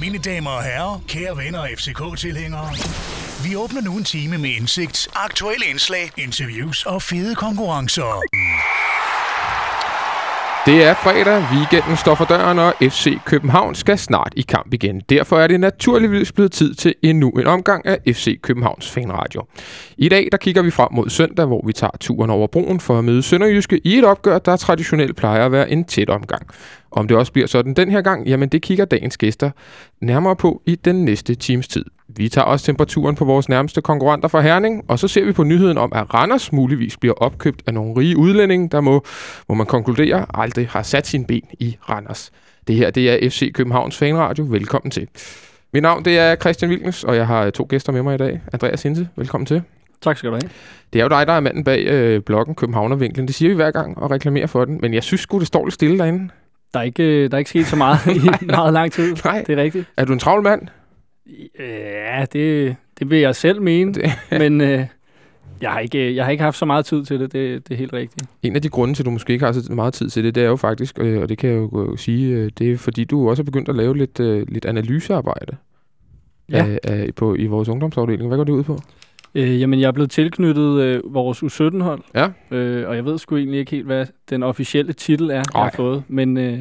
Mine damer og herrer, kære venner og FCK-tilhængere. Vi åbner nu en time med indsigt, aktuelle indslag, interviews og fede konkurrencer. Det er fredag, weekenden står for døren, og FC København skal snart i kamp igen. Derfor er det naturligvis blevet tid til endnu en omgang af FC Københavns Fanradio. I dag der kigger vi frem mod søndag, hvor vi tager turen over broen for at møde Sønderjyske i et opgør, der traditionelt plejer at være en tæt omgang. Om det også bliver sådan den her gang, jamen det kigger dagens gæster nærmere på i den næste times tid. Vi tager også temperaturen på vores nærmeste konkurrenter fra Herning, og så ser vi på nyheden om, at Randers muligvis bliver opkøbt af nogle rige udlændinge, der må, må man konkludere, aldrig har sat sin ben i Randers. Det her det er FC Københavns Fanradio. Velkommen til. Mit navn det er Christian Wilkens, og jeg har to gæster med mig i dag. Andreas Hinse, velkommen til. Tak skal du have. Det er jo dig, der er manden bag øh, bloggen Københavnervinklen. Det siger vi hver gang og reklamerer for den, men jeg synes sgu, det står lidt stille derinde. Der er ikke, der er ikke sket så meget i meget lang tid. Nej. Det er rigtigt. Er du en travl mand? Ja, det, det vil jeg selv mene, det. men øh, jeg, har ikke, jeg har ikke haft så meget tid til det, det, det er helt rigtigt. En af de grunde til, at du måske ikke har så meget tid til det, det er jo faktisk, øh, og det kan jeg jo sige, øh, det er fordi, du også er begyndt at lave lidt, øh, lidt analysearbejde Ja. af, af, på, i vores ungdomsafdeling. Hvad går det ud på? Øh, jamen, jeg er blevet tilknyttet øh, vores U17-hold, Ja. øh, og jeg ved sgu egentlig ikke helt, hvad den officielle titel er, jeg har Ej. fået. Men øh,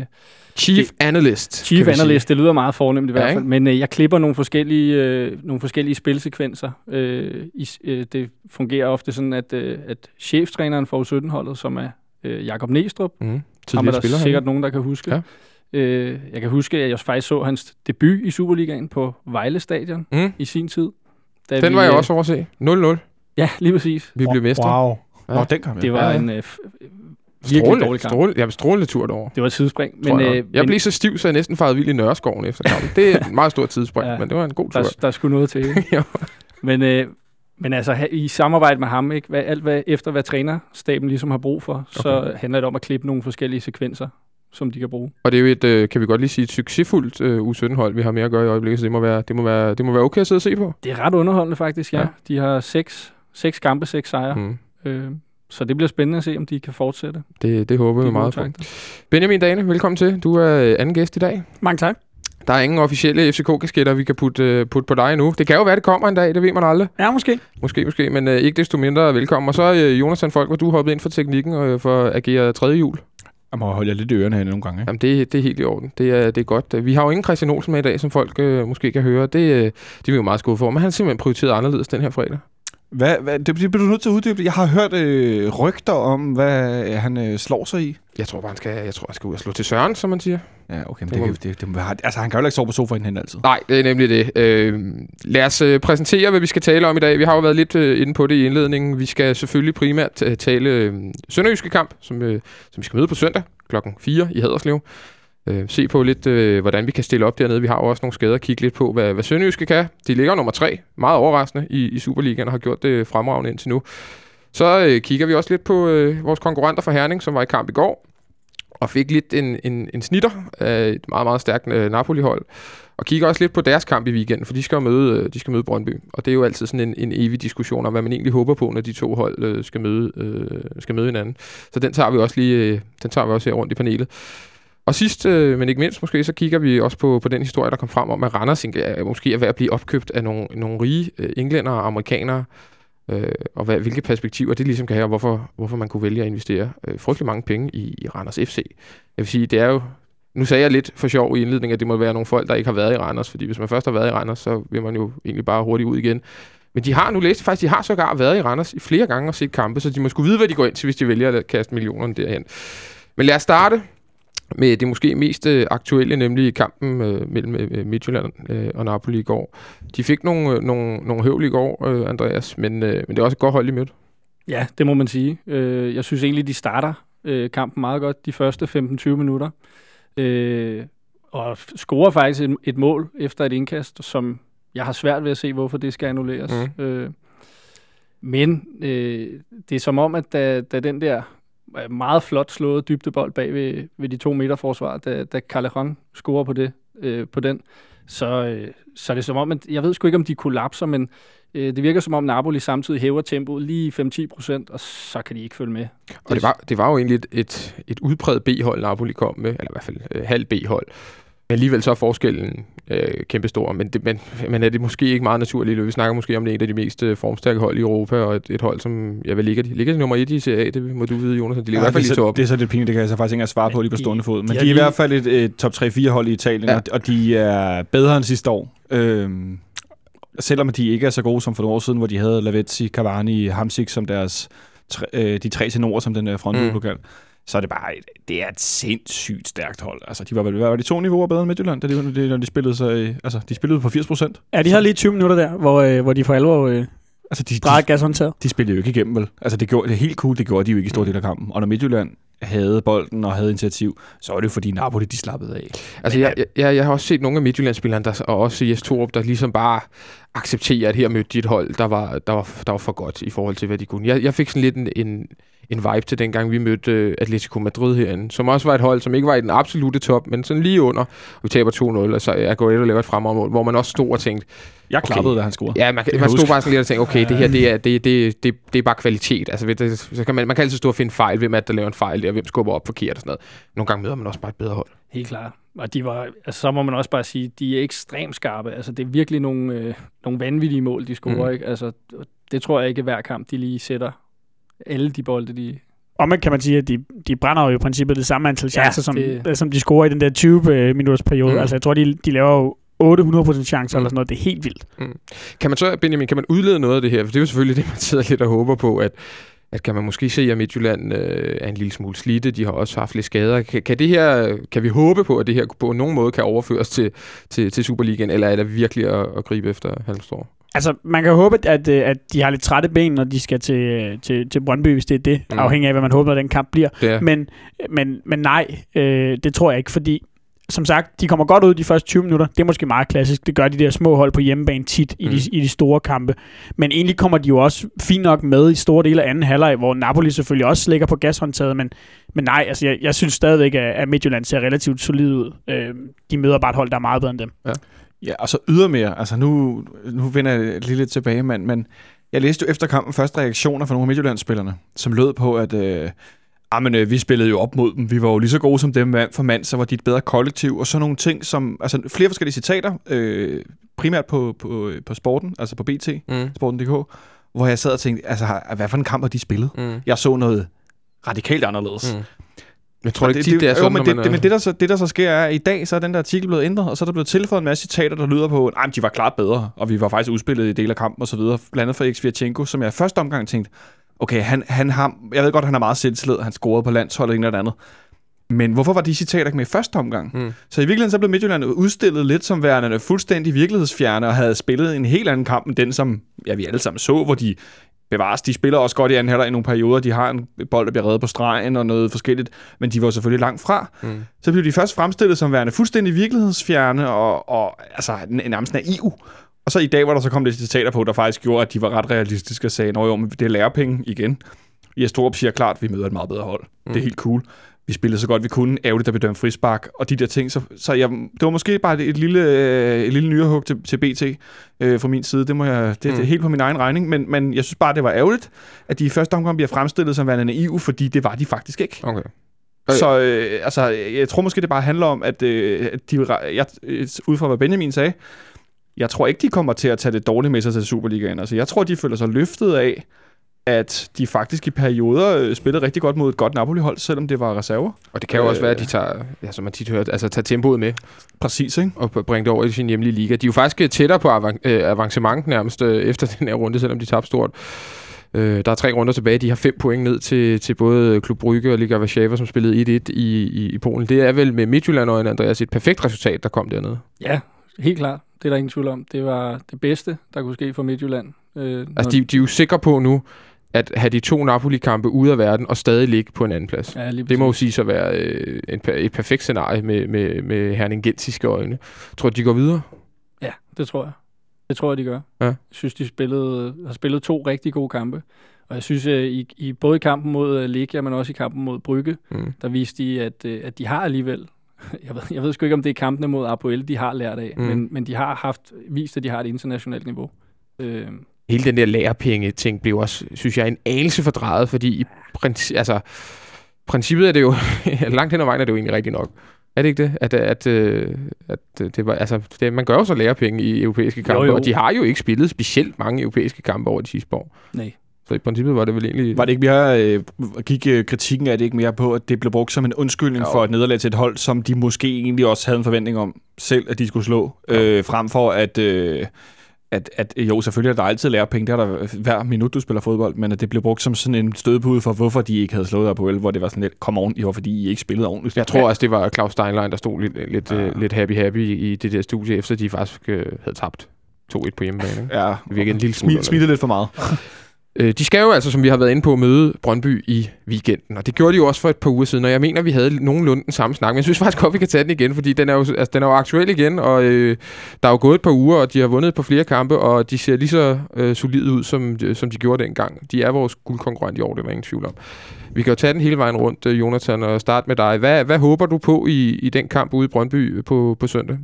Chief Analyst. Chief kan vi sige. Analyst, det lyder meget fornemt i hvert Ja, fald. Men øh, jeg klipper nogle forskellige, øh, nogle forskellige spilsekvenser. Øh, i, øh, det fungerer ofte sådan, at, øh, at cheftræneren for U17-holdet, som er øh, Jakob Næstrup, Mm. Ham er der spiller sikkert han. nogen, der kan huske. Ja. Øh, jeg kan huske, at jeg faktisk så hans debut i Superligaen på Vejle Stadion Mm. i sin tid. Da Den vi, var jeg øh, også overse. 0-0. Ja, lige præcis. Vi blev mestre. Wow. Ja. Nå, den kom Det var Ja, ja. en øh, virkelig Strålende, dårlig kamp. strålende, ja, strålende tur derovre. Det var et tidsspring. Men, jeg, øh, jeg men blev så stiv, så jeg næsten farede vild i Nørreskoven efter kampen. Det er et meget stort tidsspring, Ja. men det var en god tur. der, der skulle noget til. men, øh, men altså, i samarbejde med ham, ikke, hvad, alt hvad, efter hvad trænerstaben ligesom har brug for, okay. så handler det om at klippe nogle forskellige sekvenser, som de kan bruge. Og det er jo et, øh, kan vi godt lige sige, et succesfuldt øh, U17-hold, vi har med at gøre i øjeblikket, så det må være, det må være, det må være okay at sidde og se på. Det er ret underholdende faktisk, ja. Ja. ja. De har seks, seks kampe, seks sejre. Mm. Øh, så det bliver spændende at se, om de kan fortsætte. Det, det håber vi De meget på. Benjamin Dane, velkommen til. Du er øh, anden gæst i dag. Mange tak. Der er ingen officielle FCK-kasketter, vi kan putte, øh, putte på dig nu. Det kan jo være, det kommer en dag, det ved man aldrig. Ja, måske. Måske, måske, men øh, ikke desto mindre velkommen. Og så øh, Jonathan Folk, hvor du hoppet ind for teknikken og øh, for at agere tredje jul. Jeg må holde jer lidt i ørerne her nogle gange. Ikke? Jamen, det, det er helt i orden. Det er, det er godt. Vi har jo ingen Christian Olsen med i dag, som folk øh, måske kan høre. Det, øh, det er vi jo meget skuffet for, men han har simpelthen prioriteret anderledes den her fredag. Hvad, hvad, det bliver du nødt til at uddybe. Jeg har hørt øh, rygter om, hvad han øh, slår sig i. Jeg tror bare, han skal, jeg tror, han skal ud og slå til Søren, som man siger. Ja, okay. Men Det det, det, det, det, altså, han kan jo ikke sove på sofaen hen altid. Nej, det er nemlig det. Øh, lad os øh, præsentere, hvad vi skal tale om i dag. Vi har jo været lidt øh, inde på det i indledningen. Vi skal selvfølgelig primært øh, tale øh, Sønderjyske kamp, som, øh, som vi skal møde på søndag klokken 4 i Haderslev. Øh, se på lidt, øh, hvordan vi kan stille op dernede. Vi har jo også nogle skader. Kigge lidt på, hvad, hvad Sønderjyske kan. De ligger nummer 3. Meget overraskende i, i Superligaen og har gjort det øh, fremragende indtil nu. Så øh, kigger vi også lidt på øh, vores konkurrenter fra Herning, som var i kamp i går. Og fik lidt en, en, en snitter af et meget, meget stærkt øh, Napoli-hold. Og kigger også lidt på deres kamp i weekenden, for de skal jo møde, øh, de skal møde Brøndby. Og det er jo altid sådan en, en evig diskussion om, hvad man egentlig håber på, når de to hold øh, skal, møde, øh, skal møde hinanden. Så den tager vi også lige, øh, den tager vi også her rundt i panelet. Og sidst, øh, men ikke mindst måske, så kigger vi også på, på den historie, der kom frem om, at Randers er, måske er ved at blive opkøbt af nogle, nogle rige øh, englænder og amerikanere, øh, og hvad, hvilke perspektiver det ligesom kan have, og hvorfor, hvorfor man kunne vælge at investere øh, frygtelig mange penge i, i Randers FC. Jeg vil sige, det er jo nu sagde jeg lidt for sjov i indledningen, at det må være nogle folk, der ikke har været i Randers, fordi hvis man først har været i Randers, så vil man jo egentlig bare hurtigt ud igen. Men de har nu læst faktisk, de har sågar været i Randers i flere gange og set kampe, så de må skulle vide, hvad de går ind til, hvis de vælger at kaste millionerne derhen. Men lad os starte med det måske mest øh, aktuelle, nemlig kampen øh, mellem øh, Midtjylland øh, og Napoli i går. De fik nogle, øh, nogle, nogle høvl i går, øh, Andreas, men, øh, men det er også et godt hold, i mødt. Ja, det må man sige. Øh, jeg synes egentlig, de starter øh, kampen meget godt de første 15-20 minutter. Øh, og scorer faktisk et, et mål efter et indkast, som jeg har svært ved at se, hvorfor det skal annulleres. Mm. Øh, men øh, det er som om, at da, da den der øh, meget flot slået dybdebold bag ved, ved de to meter forsvar, da, da Callejon scorer på, det, øh, på den, så, øh, så er det som om, at jeg ved sgu ikke, om de kollapser, men øh, det virker som om Napoli samtidig hæver tempoet lige 5-10 procent, og så kan de ikke følge med. Og det var, det var jo egentlig et, et, et udpræget B-hold, Napoli kom med, eller i hvert fald øh, halv B-hold alligevel så er forskellen øh, kæmpestor, men, det, men, men er det måske ikke meget naturligt? Vi snakker måske om det er et af de mest øh, formstærke hold i Europa, og et, et hold, som jeg vil ligge, de ligger de nummer et i CA, det må du vide, Jonas. De ligger ja, i hvert fald det, er i så, toppen. det er så lidt pinligt, det kan jeg så faktisk ikke engang svare på lige på de- stående fod. Men de de, er i lige- hvert fald et, et top 3-4 hold i Italien, Ja. ja. og, og de er bedre end sidste år. Øhm, selvom de ikke er så gode som for nogle år siden, hvor de havde Lavezzi, Cavani, Hamsik som deres tre, øh, de tre tenorer, som den øh, frontduo Mm. Mm. Så er det bare et, det er et sindssygt stærkt hold. Altså, de var vel hvad var de to niveauer bedre end Midtjylland, da de, de, når de spillede sig, altså, de spillede på 80 procent. Ja, de har lige 20 minutter der, hvor, øh, hvor de for alvor øh, Altså, de, de, gashåndtaget. de spillede jo ikke igennem, vel? Altså, det, gjorde, det er helt cool, det gjorde de jo ikke i stor del af kampen. Og når Midtjylland havde bolden og havde initiativ, så var det jo fordi Napoli, de slappede af. Altså, jeg, jeg, jeg har også set nogle af Midtjyllandsspillerne, der, og også Jes Torup, der ligesom bare accepterer, at her mødte de et hold, der var, der var, der var for godt i forhold til, hvad de kunne. Jeg, jeg fik sådan lidt en, en, en vibe til dengang, vi mødte øh, Atletico Madrid herinde, som også var et hold, som ikke var i den absolute top, men sådan lige under. Vi taber 2-0, og så er Aguero laver et fremragende hvor man også stod og tænkte, Jeg Okay. klappede, da han scorede. Ja, man, man stod huske. bare sådan lidt og tænkte, okay, det her, det er, det, det, det, det er bare kvalitet. Altså, det, så kan man, man kan altid stå og finde fejl, hvem er det, der laver en fejl der, hvem skubber op forkert og sådan noget. Nogle gange møder man også bare et bedre hold. Helt klart. Og de var, altså, så må man også bare sige, de er ekstremt skarpe. Altså, det er virkelig nogle, øh, nogle vanvittige mål, de scorer. Mm. Ikke? Altså, det tror jeg ikke, hver kamp, de lige sætter alle de bolde, de... Og man kan man sige, at de, de brænder jo i princippet det samme antal Ja, chancer, som, det- som de scorer i den der 20-minutters periode. Mm. Mm. Altså, jeg tror, de, de laver jo 800% chancer Mm. mm. eller sådan noget. Det er helt vildt. Kan man så, Benjamin, kan man udlede noget af det her? For det er jo selvfølgelig det, man sidder lidt og håber på, at, at kan man måske se, at Midtjylland øh, er en lille smule slidte. De har også haft lidt skader. Kan, kan, det her, kan vi håbe på, at det her på nogen måde kan overføres til, til, til Superligaen, eller er det virkelig at, at gribe efter Halmstrå? Altså, man kan håbe, at, øh, at de har lidt trætte ben, når de skal til, til, til Brøndby, hvis det er det, Mm. mm. afhængig af, hvad man håber, at den kamp bliver. Er. Men, men, men nej, øh, det tror jeg ikke, fordi som sagt, de kommer godt ud de første 20 minutter. Det er måske meget klassisk. Det gør de der små hold på hjemmebane tit i, Mm. de, i de store kampe. Men egentlig kommer de jo også fint nok med i store dele af anden halvleg, hvor Napoli selvfølgelig også slækker på gashåndtaget. Men, men nej, altså jeg, jeg synes stadigvæk, at, at Midtjylland ser relativt solid ud. Øh, de møder bare et hold, der er meget bedre end dem. Ja, og så ydermere, altså nu, nu vender jeg lige lidt tilbage, men, men jeg læste jo efter kampen første reaktioner fra nogle af Midtjyllandsspillerne, som lød på, at øh, ah, men, øh, vi spillede jo op mod dem, vi var jo lige så gode som dem mand for mand, så var de et bedre kollektiv, og så nogle ting som, altså flere forskellige citater, øh, primært på, på, på sporten, altså på BT, Mm. sporten.dk, hvor jeg sad og tænkte, altså hvad for en kamp har de spillet? Mm. Jeg så noget radikalt anderledes. Mm. Jeg tror ikke tit, det er sådan, jo, men det, man det, er- men det, der så, det, der så sker, er, at i dag så er den der artikel blevet ændret, og så er der blevet tilføjet en masse citater, der lyder på, at de var klart bedre, og vi var faktisk udspillet i del af kampen og så videre, blandt andet fra Xviatchenko, som jeg i første omgang tænkte, okay, han, han har, jeg ved godt, han har meget selvtillid, han scorede på landsholdet og en eller andet, men hvorfor var de citater ikke med i første omgang? Mm. Så i virkeligheden så blev Midtjylland udstillet lidt som værende fuldstændig virkelighedsfjerne og havde spillet en helt anden kamp end den, som ja, vi alle sammen så, hvor de bevares. De spiller også godt i anden halvleg i nogle perioder. De har en bold, der bliver reddet på stregen og noget forskelligt, men de var selvfølgelig langt fra. Mm. Så blev de først fremstillet som værende fuldstændig virkelighedsfjerne og, og altså, nærmest naiv. Og så i dag, hvor der så kom lidt citater på, der faktisk gjorde, at de var ret realistiske og sagde, men det er lærepenge igen. Jes Torup siger klart, at vi møder et meget bedre hold. Mm. Det er helt cool. Vi spillede så godt vi kunne. Ærgerligt, at vi dømte frispark. Og de der ting. Så, så jeg, det var måske bare et, lille, øh, et lille nyrehug til, til BT øh, fra min side. Det, må jeg, det, mm. det er helt på min egen regning. Men, men jeg synes bare, det var ærgerligt, at de i første omgang bliver fremstillet som værende naive, fordi det var de faktisk ikke. Okay. Så øh, altså, jeg tror måske, det bare handler om, at, øh, at de, jeg, øh, ud fra hvad Benjamin sagde, jeg tror ikke, de kommer til at tage det dårligt med sig til Superligaen. Altså, jeg tror, de føler sig løftet af, at de faktisk i perioder øh, spillede rigtig godt mod et godt Napoli-hold, selvom det var reserver. Og det kan jo også Øh. være, at de tager, ja, som man tit hører, altså tager tempoet med Præcis, ikke? og bringer det over i sin hjemlige liga. De er jo faktisk øh, tættere på avan- øh, avancement nærmest øh, efter den her runde, selvom de tabte stort. Øh, der er tre runder tilbage. De har fem point ned til, til både Klub Brygge og Liga Warszawa, som spillede 1-1 i, i, i Polen. Det er vel med Midtjylland og Andreas et perfekt resultat, der kom dernede. Ja, helt klart. Det er der ingen tvivl om. Det var det bedste, der kunne ske for Midtjylland. Øh, Altså, de, de er jo sikre på nu, at have de to Napoli-kampe ude af verden og stadig ligge på en anden plads. ja, Det må jo sige sig at være øh, en, et perfekt scenarie med, med, med herningensiske øjne. Tror du, de går videre? Ja, det tror jeg. Det tror jeg, de gør. Ja. Jeg synes, de spillede, har spillet to rigtig gode kampe. Og jeg synes, at i, i både i kampen mod øh, Legia, men også i kampen mod Brygge, Mm. der viste de, at, øh, at de har alligevel... Jeg ved, jeg ved sgu ikke, om det er kampene mod Apoel, de har lært af, mm. men, men de har haft vist, at de har et internationalt niveau. Øh, hele den der lærepenge-ting blev også, synes jeg, en anelse fordrejet, fordi i princi- altså, princippet er det jo, langt hen ad vejen er det jo egentlig rigtigt nok. Er det ikke det? At, at, øh, at øh, det var, altså, det, man gør jo så lærepenge i europæiske kampe, jo. og de har jo ikke spillet specielt mange europæiske kampe over de sidste år. Nej. Så i princippet var det vel egentlig... Var det ikke mere, øh, gik øh, kritikken af det ikke mere på, at det blev brugt som en undskyldning Jo. for et nederlag til et hold, som de måske egentlig også havde en forventning om selv, at de skulle slå, øh, frem for at, øh, at, at jo, selvfølgelig er der altid lærepenge, det er der hver minut, du spiller fodbold, men at det blev brugt som sådan en stødpude for, hvorfor de ikke havde slået Apoel, hvor det var sådan lidt, kom oven, jo, fordi I ikke spillede ordentligt. Jeg tror også, det var Claus Steinlein, der stod lidt, lidt, ja. lidt happy-happy i det der studie, efter de faktisk øh, havde tabt 2-1 på hjemmebane. Ikke? Ja, Det virkede en lille smule smil, smilte lidt for meget. Øh, de skal jo altså, som vi har været inde på, møde Brøndby i weekenden. Og det gjorde de jo også for et par uger siden, og jeg mener, vi havde nogenlunde den samme snak. Men jeg synes faktisk godt, vi kan tage den igen, fordi den er jo, altså, den er jo aktuel igen, og øh, der er jo gået et par uger, og de har vundet på flere kampe, og de ser lige så øh, solide ud, som, øh, som de gjorde dengang. De er vores guldkonkurrent i år, det er ingen tvivl om. Vi kan jo tage den hele vejen rundt, øh, Jonathan, og starte med dig. Hvad, hvad håber du på i, i den kamp ude i Brøndby øh, på, på søndag?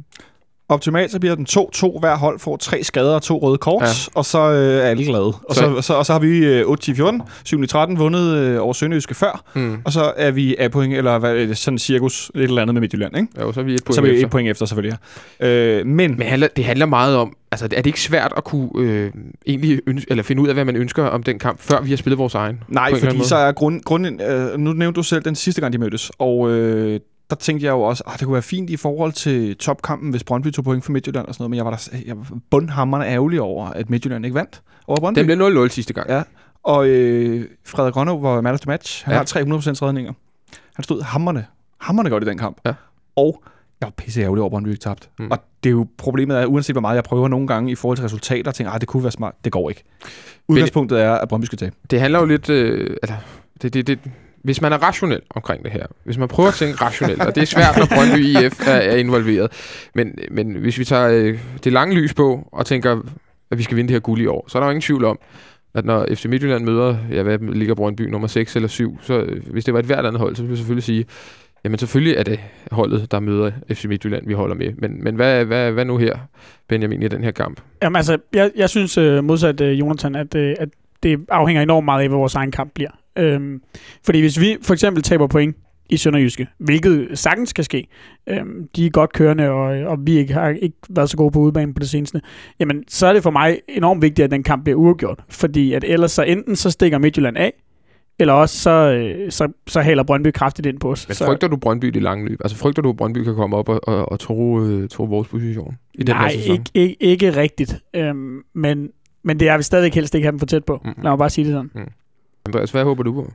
Optimalt så bliver den 2-2. Hver hold får tre skader og to røde kort, Ja. og så øh, er alle glade. Og Så- så, og så har vi øh, 8-10-14, 7-13 vundet øh, over Sønderjyske før, Hmm. og så er vi af point, eller hvad, det, sådan cirkus, et eller andet med Midtjylland, ikke? Jo, så er vi et point så er vi efter. et point efter, selvfølgelig. Øh, men, Men handler, det handler meget om, altså er det ikke svært at kunne øh, egentlig ønske, eller finde ud af, hvad man ønsker om den kamp, før vi har spillet vores egen? nej, fordi så er grund, grunden, øh, nu nævnte du selv den sidste gang, de mødtes, og øh, der tænkte jeg jo også, at det kunne være fint i forhold til topkampen, hvis Brøndby tog point for Midtjylland og sådan noget, men jeg var, der, jeg var bundhammerende ærgerlig over, at Midtjylland ikke vandt over Brøndby. Den blev 0-0 sidste gang. Ja. Og øh, Frederik Rønnow var man of the match. Han Ja. har 300% redninger. Han stod hammerne, hammerne godt i den kamp. Ja. Og jeg var pisse ærgerlig over, at Brøndby ikke tabte. Mm. Mm. Og det er jo problemet er, uanset hvor meget jeg prøver nogle gange i forhold til resultater, tænker jeg, det kunne være smart. Det går ikke. Udgangspunktet er, at Brøndby skal tabe. Det handler jo lidt... Øh, altså, det, det, det, hvis man er rationel omkring det her, hvis man prøver at tænke rationelt, og det er svært, når Brøndby IF er, er involveret, men, men hvis vi tager øh, det lange lys på og tænker, at vi skal vinde det her guld i år, så er der jo ingen tvivl om, at når FC Midtjylland møder, ja, hvad ligger Brøndby, nummer 6 eller 7, så øh, hvis det var et hvert andet hold, så ville jeg selvfølgelig sige, jamen selvfølgelig er det holdet, der møder FC Midtjylland, vi holder med. Men, men hvad, hvad, hvad nu her, Benjamin, i den her kamp? Jamen altså, jeg, jeg synes øh, modsat øh, Jonathan, at, øh, at det afhænger enormt meget af, hvad vores egen kamp bliver. Øhm, fordi hvis vi for eksempel taber point i Sønderjyske, hvilket sagtens kan ske, øhm, de er godt kørende, og, og vi ikke har ikke været så gode på udbanen på det seneste, jamen så er det for mig enormt vigtigt, at den kamp bliver uafgjort. Fordi at ellers så enten så stikker Midtjylland af, eller også så, øh, så, så haler Brøndby kraftigt ind på os. Men så, frygter du Brøndby i det lange løb? Altså frygter du, at Brøndby kan komme op og, og, og tro, øh, tro vores position i den Nej, her sæson? ikke, ikke, ikke rigtigt. Øhm, men, men det er vi stadigvæk helst ikke have dem for tæt på. Mm. Lad mig bare sige det sådan. Andreas, hvad håber du på?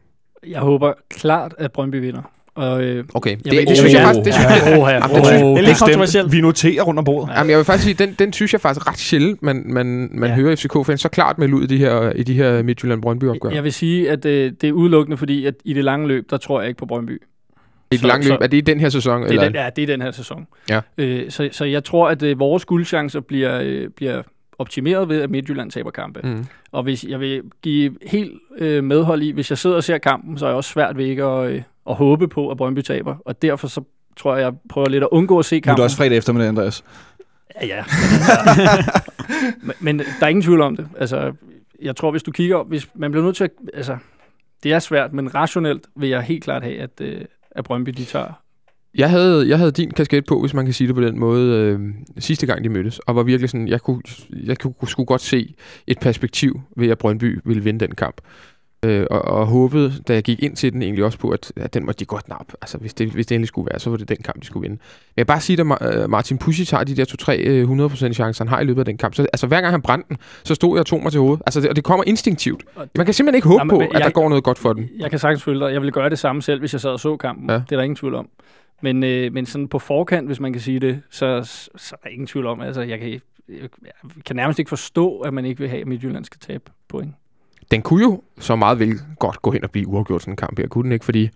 Jeg håber klart, at Brøndby vinder. Og, øh, Okay, det, ved- det, synes jeg faktisk... Det synes jeg, det her. det er lidt kontroversielt. Vi noterer rundt om bordet. Jamen, jeg vil faktisk sige, den, den synes jeg faktisk ret sjældent, man, man, man Ja. ja. hører FCK-fans så klart melde ud i de her, i de her Midtjylland-Brøndby-opgør. Jeg vil sige, at øh, det er udelukkende, fordi at i det lange løb, der tror jeg ikke på Brøndby. I et så- langt løb, så- er det i den her sæson? Det eller? er, den, ja, det er den her sæson. Ja. Øh, så, så jeg tror, at øh, vores guldchancer bliver, øh, bliver optimeret ved, at Midtjylland taber kampe. Mm. Og hvis jeg vil give helt øh, medhold i, hvis jeg sidder og ser kampen, så er jeg også svært ved ikke at, øh, at håbe på, at Brøndby taber. Og derfor så tror jeg, jeg prøver lidt at undgå at se Nu er kampen. det også fredag eftermiddag, Andreas. Ja, ja. men, men der er ingen tvivl om det. Altså, jeg tror, hvis du kigger, hvis man bliver nødt til at, altså, det er svært, men rationelt vil jeg helt klart have, at, øh, at Brøndby, de tager. Jeg havde, jeg havde din kasket på, hvis man kan sige det på den måde, øh, sidste gang de mødtes, og var virkelig sådan, jeg kunne, jeg kunne, skulle godt se et perspektiv ved, at Brøndby ville vinde den kamp. Øh, og, og håbede, da jeg gik ind til den, egentlig også på, at, at den måtte de godt nappe. Altså, hvis det, hvis det endelig skulle være, så var det den kamp, de skulle vinde. Men jeg vil bare sige, at øh, Martin Pucci tager de der 2-3 øh, 100% chancer, han har i løbet af den kamp. Så, altså, hver gang han brændte den, så stod jeg og tog mig til hovedet. Altså, det, og det kommer instinktivt. Man kan simpelthen ikke håbe Jamen, på, at der jeg- går noget godt for den. Jeg kan sagtens følge dig. Jeg ville gøre det samme selv, hvis jeg sad og så kampen. Ja. Det er der ingen tvivl om. Men, øh, men sådan på forkant, hvis man kan sige det, så, så er der ingen tvivl om. Altså, jeg kan, jeg kan nærmest ikke forstå, at man ikke vil have, at Midtjylland skal tabe point. Den kunne jo så meget vel godt gå hen og blive uafgjort sådan en kamp her, kunne den ikke? Fordi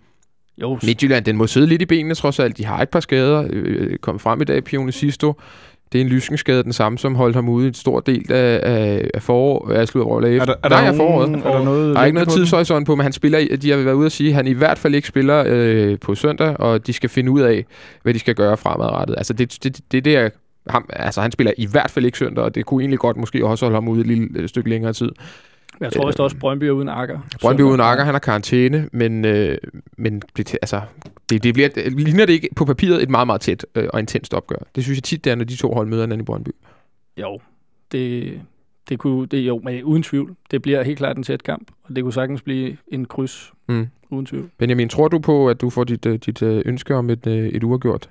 Jo, Midtjylland, den må sidde lidt i benene trods alt. De har et par skader. Øh, kom frem i dag, Pione Sisto. Det er en lyskenskade, den samme, som holdt ham ude i en stor del af, af, af forår, af slut af Er der, er Nej, der, af foråret. nogen, er der noget Der er ikke noget tidshorisont på, men han spiller, de har været ude at sige, at han i hvert fald ikke spiller øh, på søndag, og de skal finde ud af, hvad de skal gøre fremadrettet. Altså, det, det, det, det er ham, altså, han spiller i hvert fald ikke søndag, og det kunne egentlig godt måske også holde ham ude et lille øh, stykke længere tid. Jeg tror også, også Brøndby er uden Akker. Brøndby uden Akker, han har karantæne, men, øh, men det, altså, det, det bliver, ligner det ikke på papiret et meget, meget tæt øh, og intenst opgør. Det synes jeg tit, det er, når de to hold møder hinanden i Brøndby. Jo, det, det kunne, det, jo, men uden tvivl. Det bliver helt klart en tæt kamp, og det kunne sagtens blive en kryds, Mm. uden tvivl. Benjamin, tror du på, at du får dit, øh, dit øh, ønske om et, øh, et uafgjort?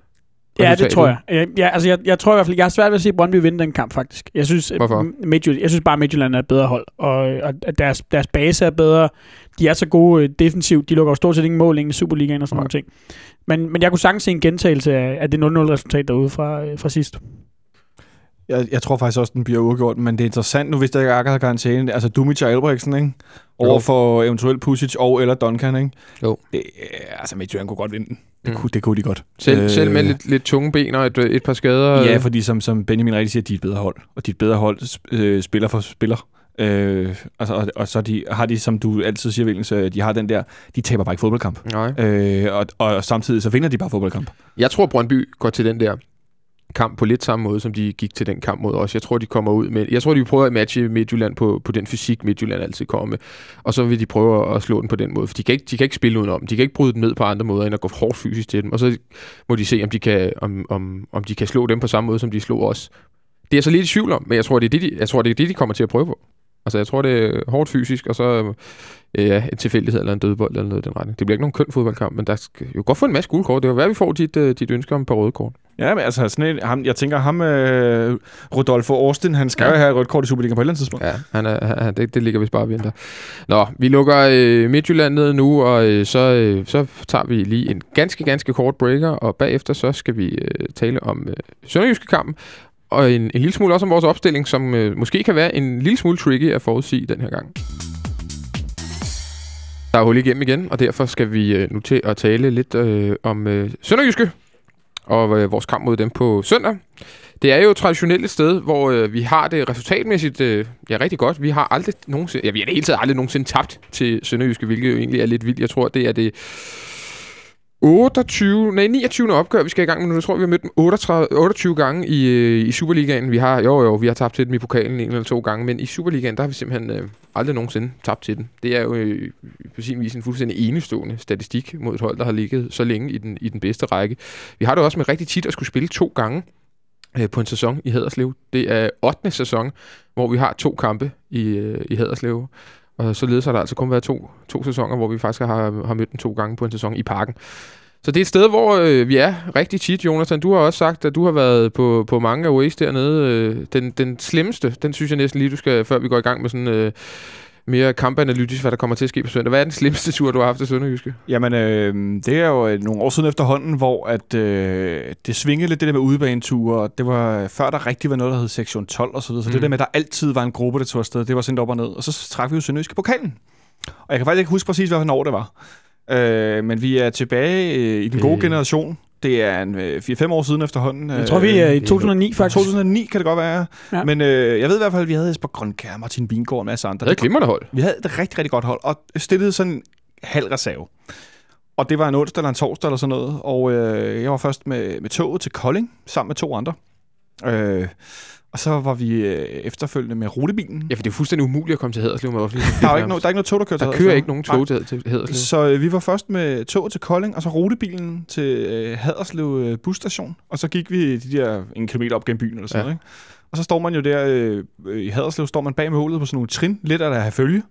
Ja, det tror jeg. Øh, Ja, altså jeg, jeg tror i hvert fald, jeg har svært ved at se Brøndby vinde den kamp faktisk. Jeg synes, Hvorfor? Midtjylland, jeg synes bare, at Midtjylland er et bedre hold, og, og deres, deres base er bedre. De er så gode øh, defensivt. De lukker jo stort set ingen mål i Superligaen og sådan Nej. nogle ting. Men, men jeg kunne sagtens se en gentagelse af, af det 0-0-resultat derude fra, øh, fra sidst. Jeg, jeg tror faktisk også, den bliver uafgjort, men det er interessant, nu hvis der ikke er har karantæne. Altså Dumic og Albrechtsen, ikke? Over Jo. for eventuelt Pusic og eller Duncan, ikke? Jo. Det, øh, altså, Midtjylland kunne godt vinde den. Det, Mm. kunne, det kunne de godt. Selv, øh, selv med lidt, lidt tunge ben og et, øh, et par skader? Ja, øh, fordi som, som Benjamin rigtig siger, de er et bedre hold. Og de er et bedre hold øh, spiller for spiller. Øh, altså, og, og så de, har de, som du altid siger, Villens, øh, de har den der, de taber bare ikke fodboldkamp. Nej. Øh, og, og samtidig så vinder de bare fodboldkamp. Jeg tror, Brøndby går til den der kamp på lidt samme måde, som de gik til den kamp mod os. Jeg tror, de kommer ud med... Jeg tror, de prøver at matche Midtjylland på, på den fysik, Midtjylland altid kommer med. Og så vil de prøve at slå den på den måde. For de kan ikke, de kan ikke spille udenom. De kan ikke bryde den ned på andre måder, end at gå hårdt fysisk til dem. Og så må de se, om de kan, om, om, om de kan slå dem på samme måde, som de slog os. Det er jeg så lidt i tvivl om, men jeg tror, det er det, de, jeg tror, det er det, de kommer til at prøve på. Altså, jeg tror, det er hårdt fysisk, og så øh, ja, en tilfældighed eller en dødbold eller noget i den retning. Det bliver ikke nogen køn fodboldkamp, men der skal jo godt få en masse gule kort. Det er jo værd, vi får dit, øh, dit ønske om et par røde kort. Ja, men altså, sådan en, ham, jeg tænker, ham, øh, Rodolfo Austin, han skal ja. jo have et rødt kort i Superligaen på et eller andet tidspunkt. Ja, han er, han, det, det ligger vist bare og venter. Nå, vi lukker øh, Midtjylland ned nu, og øh, så, øh, så tager vi lige en ganske, ganske kort breaker, og bagefter så skal vi øh, tale om øh, Sønderjyske kampen, og en, en lille smule også om vores opstilling, som øh, måske kan være en lille smule tricky at forudsige den her gang. Der er hul igennem igen, og derfor skal vi øh, nu til at tale lidt øh, om øh, Sønderjyske og øh, vores kamp mod dem på søndag. Det er jo traditionelt et sted, hvor øh, vi har det resultatmæssigt øh, ja, rigtig godt. Vi har aldrig nogensinde, ja, vi har det hele taget aldrig nogensinde tabt til Sønderjyske, hvilket jo egentlig er lidt vildt. Jeg tror, det er det 28, nej, 29. opgør, vi skal i gang med nu. Jeg tror, vi har mødt dem 38, 28 gange i, øh, i Superligaen. Vi har, jo, jo, vi har tabt til dem i pokalen en eller to gange, men i Superligaen, der har vi simpelthen øh, aldrig nogensinde tabt til dem. Det er jo øh, på sin vis en fuldstændig enestående statistik mod et hold, der har ligget så længe i den, i den bedste række. Vi har det også med rigtig tit at skulle spille to gange øh, på en sæson i Haderslev. Det er 8. sæson, hvor vi har to kampe i, øh, i Haderslev. Og således har der altså kun været to, to sæsoner, hvor vi faktisk har, har mødt den to gange på en sæson i parken. Så det er et sted, hvor øh, vi er rigtig tit, Jonathan. Du har også sagt, at du har været på, på mange aways dernede. Øh, den, den slemmeste, den synes jeg næsten lige, du skal, før vi går i gang med sådan øh, mere kampanalytisk, hvad der kommer til at ske på søndag. Hvad er den slemmeste tur, du har haft til Sønderjyske? Jamen, øh, det er jo øh, nogle år siden efterhånden, hvor at, øh, det svingede lidt det der med udebaneture. og Det var før der rigtig var noget, der hed sektion 12 og så videre. Så mm. det der med, at der altid var en gruppe, der tog afsted, det var sendt op og ned. Og så trak vi jo Sønderjyske pokalen. Og jeg kan faktisk ikke huske præcis, hvilken år det var. Øh, men vi er tilbage øh, i den gode Øh. generation. Det er en øh, 4-5 år siden efterhånden. Jeg tror, vi er i det er 2009 faktisk. 2009 kan det godt være. Ja. Men øh, jeg ved i hvert fald, at vi havde Jesper Grønkær, Martin Vingård og en masse andre. Det er et hold. Vi havde et rigtig, rigtig godt hold, og stillede sådan en halv reserve. Og det var en onsdag eller en torsdag eller sådan noget, og øh, jeg var først med, med toget til Kolding, sammen med to andre. Øh, og så var vi øh, efterfølgende med rutebilen. Ja, for det er fuldstændig umuligt at komme til Haderslev med offentlig Der er ikke, no, der er ikke noget tog, der kører til Der kører ikke nogen tog til, til Haderslev. Så øh, vi var først med toget til Kolding, og så rutebilen til øh, Haderslev øh, busstation. Og så gik vi de der en kilometer op gennem byen eller sådan Ja. noget. Ikke? Og så står man jo der øh, øh, i Haderslev, står man bag målet på sådan nogle trin, lidt af der have følge.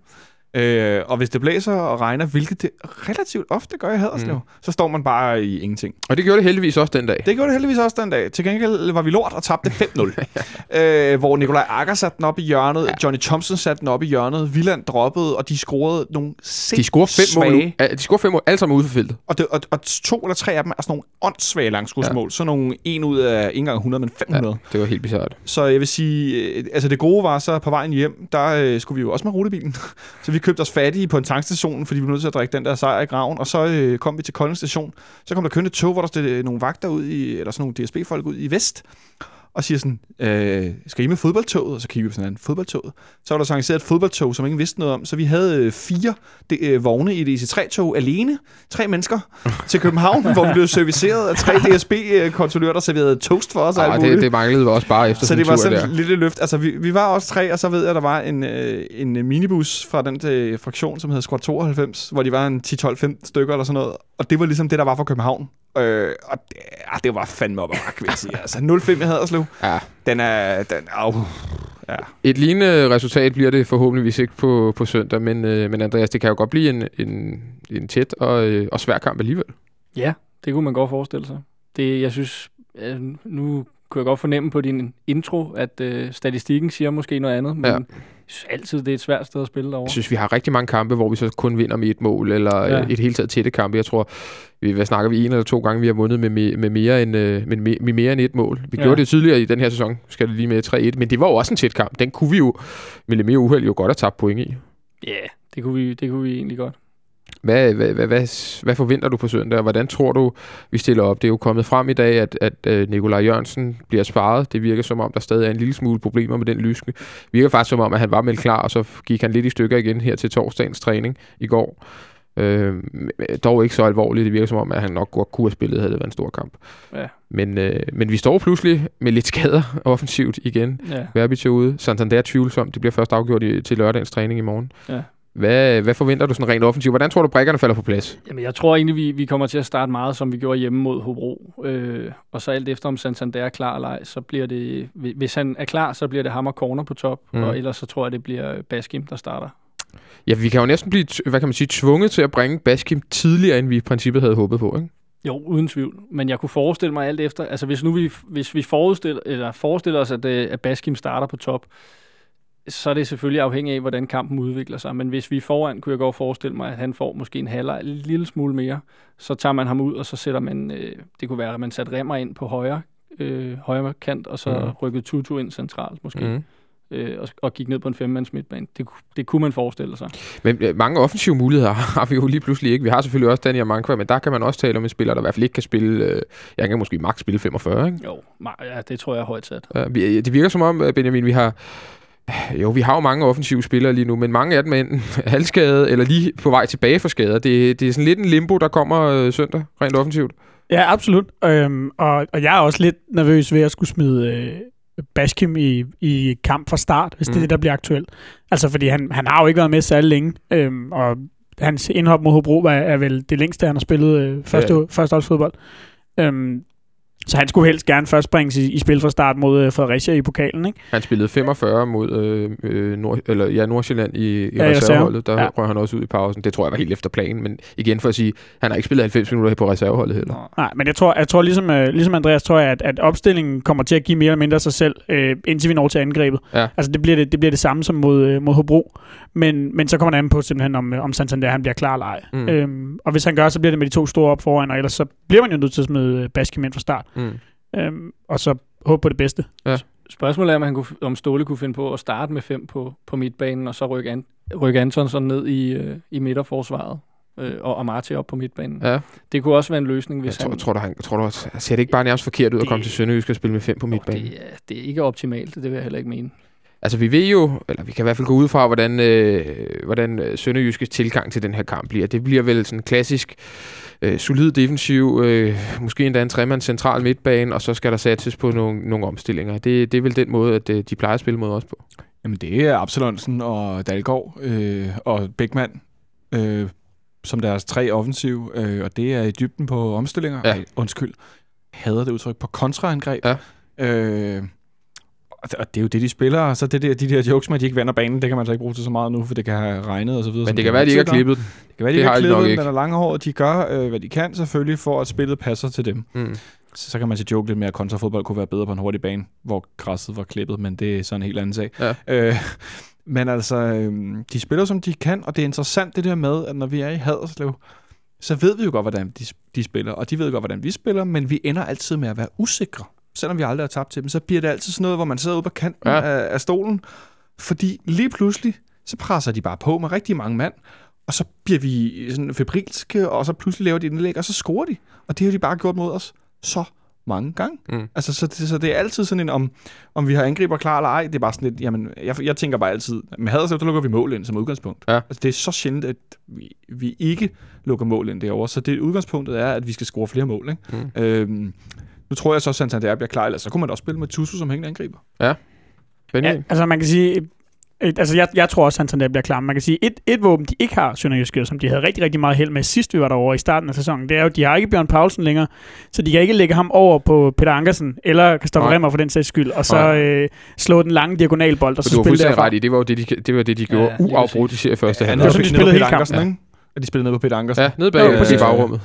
Øh, og hvis det blæser og regner, hvilket det relativt ofte gør i Haderslev, Mm. så står man bare i ingenting. Og det gjorde det heldigvis også den dag. Det gjorde det heldigvis også den dag. Til gengæld var vi lort og tabte 5-0. øh, hvor Nikolaj Akker satte den op i hjørnet, ja. Johnny Thompson satte den op i hjørnet, Villand droppede, og de scorede nogle De scorer fem mål. svage- nu. Ja, De scorer fem mål, alle sammen ude for feltet. og, det, og, og to eller tre af dem er sådan nogle åndssvage langskudsmål. Ja. Sådan nogle en ud af ikke engang 100, men 500. Ja. Det var helt bizarrt. Så jeg vil sige, øh, altså det gode var så på vejen hjem, der øh, skulle vi jo også med rutebilen. så vi købte os fattige på en tankstation, fordi vi var nødt til at drikke den der sejr i graven. Og så øh, kom vi til Kolding station. Så kom der kørende tog, hvor der stod øh, nogle vagter ud i, eller sådan nogle DSB-folk ud i vest og siger sådan, øh, skal I med fodboldtoget? Og så kigger vi på sådan en fodboldtoget. Så var der så arrangeret et fodboldtog, som ingen vidste noget om. Så vi havde øh, fire de, øh, vogne i et IC3-tog alene. Tre mennesker til København, hvor vi blev serviceret af tre DSB-kontrollører, der serverede toast for os. og muligt. det, det manglede også bare efter Så det var sådan et lille løft. Altså, vi, vi var også tre, og så ved jeg, at der var en, øh, en minibus fra den øh, fraktion, som hedder Squad 92, hvor de var en 10-12-15 stykker eller sådan noget. Og det var ligesom det, der var fra København. Øh, og det, ah, det var fandme op ad bakke, vil jeg sige. Altså, 05 i Haderslev, Ja. den er... Den, au, ja. Et lignende resultat bliver det forhåbentligvis ikke på, på søndag, men, øh, men Andreas, det kan jo godt blive en, en, en tæt og, øh, og svær kamp alligevel. Ja, det kunne man godt forestille sig. Det, jeg synes, øh, nu kunne jeg godt fornemme på din intro, at øh, statistikken siger måske noget andet, men Ja. Synes altid, det er et svært sted at spille derovre. Jeg synes, vi har rigtig mange kampe, hvor vi så kun vinder med et mål, eller ja. Et helt taget tætte kampe. Jeg tror, vi, hvad snakker vi, en eller to gange, vi har vundet med, med, med, mere, end, øh, med, med, mere end et mål. Vi. Ja. gjorde det tidligere i den her sæson, skal det lige med 3-1, men det var jo også en tæt kamp. Den kunne vi jo med lidt mere uheld jo godt have tabt point i. Ja, yeah, det kunne, vi, det kunne vi egentlig godt. Hvad, hvad, hvad, hvad, hvad forventer du på søndag, og hvordan tror du, vi stiller op? Det er jo kommet frem i dag, at, at øh, Nikolaj Jørgensen bliver sparet. Det virker som om, der stadig er en lille smule problemer med den lyske. Det virker faktisk som om, at han var meldt klar, og så gik han lidt i stykker igen her til torsdagens træning i går. Øh, dog ikke så alvorligt. Det virker som om, at han nok godt kunne have spillet, havde det været en stor kamp. Ja. Men, øh, men vi står pludselig med lidt skader offensivt igen. Ja. Verbic er ude. Santander er tvivlsom. Det bliver først afgjort i, til lørdagens træning i morgen. Ja. Hvad, hvad forventer du sådan rent offensivt? Hvordan tror du, brækkerne falder på plads? Jamen, jeg tror egentlig, vi, vi kommer til at starte meget, som vi gjorde hjemme mod Hobro. Øh, og så alt efter, om Santander er klar eller ej, så bliver det... Hvis han er klar, så bliver det ham og corner på top. Mm. Og ellers så tror jeg, det bliver Baskim, der starter. Ja, vi kan jo næsten blive, hvad kan man sige, tvunget til at bringe Baskim tidligere, end vi i princippet havde håbet på, ikke? Jo, uden tvivl. Men jeg kunne forestille mig alt efter... Altså, hvis nu vi, hvis vi forestiller, eller forestiller os, at, øh, at Baskim starter på top, så er det selvfølgelig afhængigt af, hvordan kampen udvikler sig. Men hvis vi er foran, kunne jeg godt forestille mig, at han får måske en halvleg, en lille smule mere. Så tager man ham ud, og så sætter man... Øh, det kunne være, at man satte Remmer ind på højre, øh, højre kant, og så mm. rykkede Tutu ind centralt måske. Mm. Øh, og, og gik ned på en femmands midtbane. Det, det kunne man forestille sig. Men øh, mange offensive muligheder har vi jo lige pludselig ikke. Vi har selvfølgelig også Daniel Mankva, men der kan man også tale om en spiller, der i hvert fald ikke kan spille... Øh, jeg kan måske maks spille 45, ikke? Jo, ja, det tror jeg er højt sat. Ja, vi- det virker som om, øh, Benjamin, vi har... Jo, vi har jo mange offensive spillere lige nu, men mange af dem er enten halvskade eller lige på vej tilbage fra skader. Det, det er sådan lidt en limbo, der kommer øh, søndag, rent offensivt. Ja, absolut. Øhm, og, og jeg er også lidt nervøs ved at skulle smide øh, Baskim i, i kamp fra start, hvis mm. det er Mm. det, der bliver aktuelt. Altså, fordi han, han har jo ikke været med særlig længe, øhm, og hans indhop mod Hobro er, er vel det længste, han har spillet øh, første, Ja. ja. førsteårsfodbold. Øhm, så han skulle helst gerne først bringes i, i spil fra start mod øh, Fredericia i pokalen, ikke? Han spillede 45 mod øh, øh, Nord, eller, ja, Nordsjælland i, i Ja, i reserveholdet. Der ja. Røg han også ud i pausen. Det tror jeg var helt efter planen. Men igen for at sige, han har ikke spillet 90 minutter på reserveholdet heller. Nej, men jeg tror, jeg tror ligesom, øh, ligesom Andreas, tror jeg, at, at opstillingen kommer til at give mere eller mindre sig selv, øh, indtil vi når til angrebet. Ja. Altså, det bliver det, det, bliver det samme som mod, øh, mod Hobro. Men, men så kommer det an på simpelthen, om, øh, om Santander han bliver klar eller ej. Mm. Mm. Øhm, og hvis han gør, så bliver det med de to store op foran, og ellers så bliver man jo nødt til at smide øh, Baskim ind fra start. Mm. Øhm, og så håbe på det bedste. Spørgsmålet er, om, han kunne, om Ståle kunne finde på at starte med fem på, på midtbanen, og så rykke, an, rykke Antonsson ned i, øh, i midterforsvaret, øh, og Amati op på midtbanen. Ja. Det kunne også være en løsning, Jeg hvis tror, han... tror, du, han, tror du, ser det ikke bare nærmest forkert ud at Det- komme til Sønderjysk og spille med fem på midtbanen? det, er, det er ikke optimalt, det vil jeg heller ikke mene. Altså, vi ved jo, eller vi kan i hvert fald gå ud fra, hvordan, øh, hvordan øh, Sønderjyskes tilgang til den her kamp bliver. Det bliver vel sådan en klassisk øh, solid defensiv, øh, måske endda en tremands central midtbane, og så skal der satses på nogle, nogle omstillinger. Det, det er vel den måde, at øh, de plejer at spille mod os på. Jamen, det er Absalonsen og Dalgaard øh, og Bækman øh, som deres tre offensiv, øh, og det er i dybden på omstillinger. Ja. Ej, undskyld. Hader det udtryk på kontraangreb. Ja. Øh, og det- og er jo det, de spiller, og så det der, de der jokes med, at de ikke vender banen, det kan man så ikke bruge til så meget nu, for det kan have regnet og så videre. Men det kan være, de ikke har klippet den. Det kan være, de Det ikke har klippet, ikke. men er langhåret. De gør, øh, hvad de kan selvfølgelig, for at spillet passer til dem. Mm. Så, så kan man sige joke lidt mere, at kontrafodbold kunne være bedre på en hurtig bane, hvor græsset var klippet, men det er sådan en helt anden sag. Ja. Øh, men altså, øh, de spiller som de kan, og det er interessant det der med, at når vi er i Haderslev, så ved vi jo godt, hvordan de, de spiller, og de ved godt, hvordan vi spiller, men vi ender altid med at være usikre. Selvom vi aldrig har tabt til dem, så bliver det altid sådan noget, hvor man sidder ude på kanten Ja. af, af stolen, fordi lige pludselig, så presser de bare på med rigtig mange mand, og så bliver vi sådan febrilske, og så pludselig laver de indlæg, og så scorer de. Og det har de bare gjort mod os så mange gange. Mm. Altså, så, det, så det er altid sådan en, om, om vi har angriber klar eller ej, det er bare sådan lidt, jamen, jeg, jeg tænker bare altid, med Haderslev, der lukker vi mål ind som udgangspunkt. Ja. Altså, det er så sjældent, at vi, vi ikke lukker mål ind derovre, så det udgangspunktet er, at vi skal score flere mål. Ikke? Mm. Øhm, nu tror jeg så, at Santander bliver klar, ellers så kunne man da også spille med Tusu som hængende angriber. Benjamin? Ja, altså man kan sige, et, altså jeg, jeg tror også, at Santander bliver klar. Man kan sige, et, et våben, de ikke har, Sønderjyske, som de havde rigtig, rigtig meget held med sidst, vi var derovre i starten af sæsonen, det er jo, at de har ikke Bjørn Paulsen længere, så de kan ikke lægge ham over på Peter Ankersen, eller Kristoffer. Remmer for den sags skyld, og så Nej. øh, slå den lange diagonalbold, og så spille derfra. ret i, det var jo det, de, det, var det, de gjorde Ja, uafbrudt i serie første Ja, halvleg. det var sådan, de spillede Peter hele Ankersen, kampen. ikke? At de spillede ned på Peter Ankersen. Ja, nede bag Jo, i præcis. bagrummet.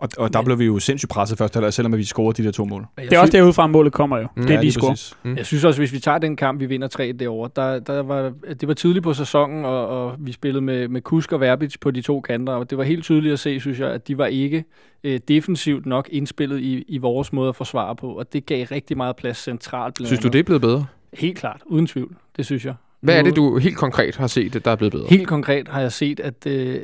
Og, og der blev vi jo sindssygt presset først, halvleg, selvom vi scorede de der to mål. Det er også derudfra, målet kommer jo. Mm. Det er Ja, de lige scorer. præcis. Jeg synes også, hvis vi tager den kamp, vi vinder 3 derovre, der, der var, det var tidligt på sæsonen, og, og vi spillede med, med Kusk og Verbitz på de to kanter, og det var helt tydeligt at se, synes jeg, at de var ikke øh, defensivt nok indspillet i, i vores måde at forsvare på, og det gav rigtig meget plads centralt. blandt Synes du, det er blevet bedre? Helt klart, uden tvivl. Det synes jeg. Hvad er det, du helt konkret har set, der er blevet bedre? Helt konkret har jeg set, at øh,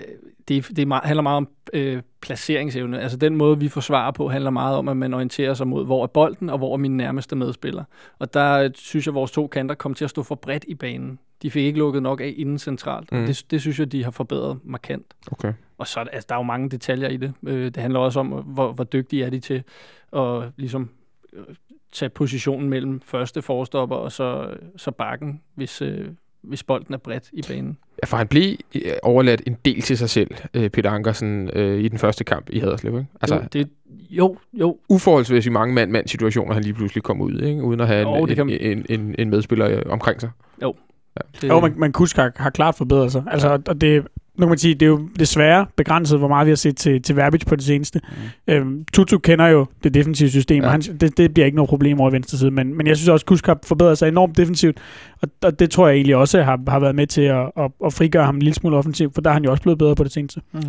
det, det er handler meget om øh, placeringsevne. Altså den måde, vi forsvarer på, handler meget om, at man orienterer sig mod, hvor er bolden, og hvor er min nærmeste medspiller. Og der øh, synes jeg, at vores to kanter kom til at stå for bredt i banen. De fik ikke lukket nok af inden centralt. Mm. Mm. Det, det synes jeg, de har forbedret markant. Okay. Og så der- altså, der er jo mange detaljer i det. Øh, det handler også om, hvor, hvor dygtige er de til at ligesom, øh, tage positionen mellem første forstopper og så, så bakken, hvis, øh, hvis bolden er bredt i banen. Ja, for han blev øh, overladt en del til sig selv, øh, Peter Ankersen, øh, i den første kamp i Haderslev. Ikke? Altså, Jo, det, jo, jo, uforholdsvis mange mand-mand situationer, han lige pludselig kom ud, ikke? uden at have Jo, en, kan en, en, en, en medspiller øh, omkring sig. det, Jo, man, man Kusk har, har klart forbedret sig. Altså, og det, nu kan man sige, det er jo desværre begrænset, hvor meget vi har set til, til Verbitz på det seneste. Mm. Øhm, Tutu kender jo det defensive system, Ja. og han, det, det bliver ikke noget problem over i venstre side, men, men jeg synes også, at Kusk har forbedret sig enormt defensivt, og, og det tror jeg egentlig også har, har været med til at, at, at frigøre ham en lille smule offensivt, for der er han jo også blevet bedre på det seneste. mm.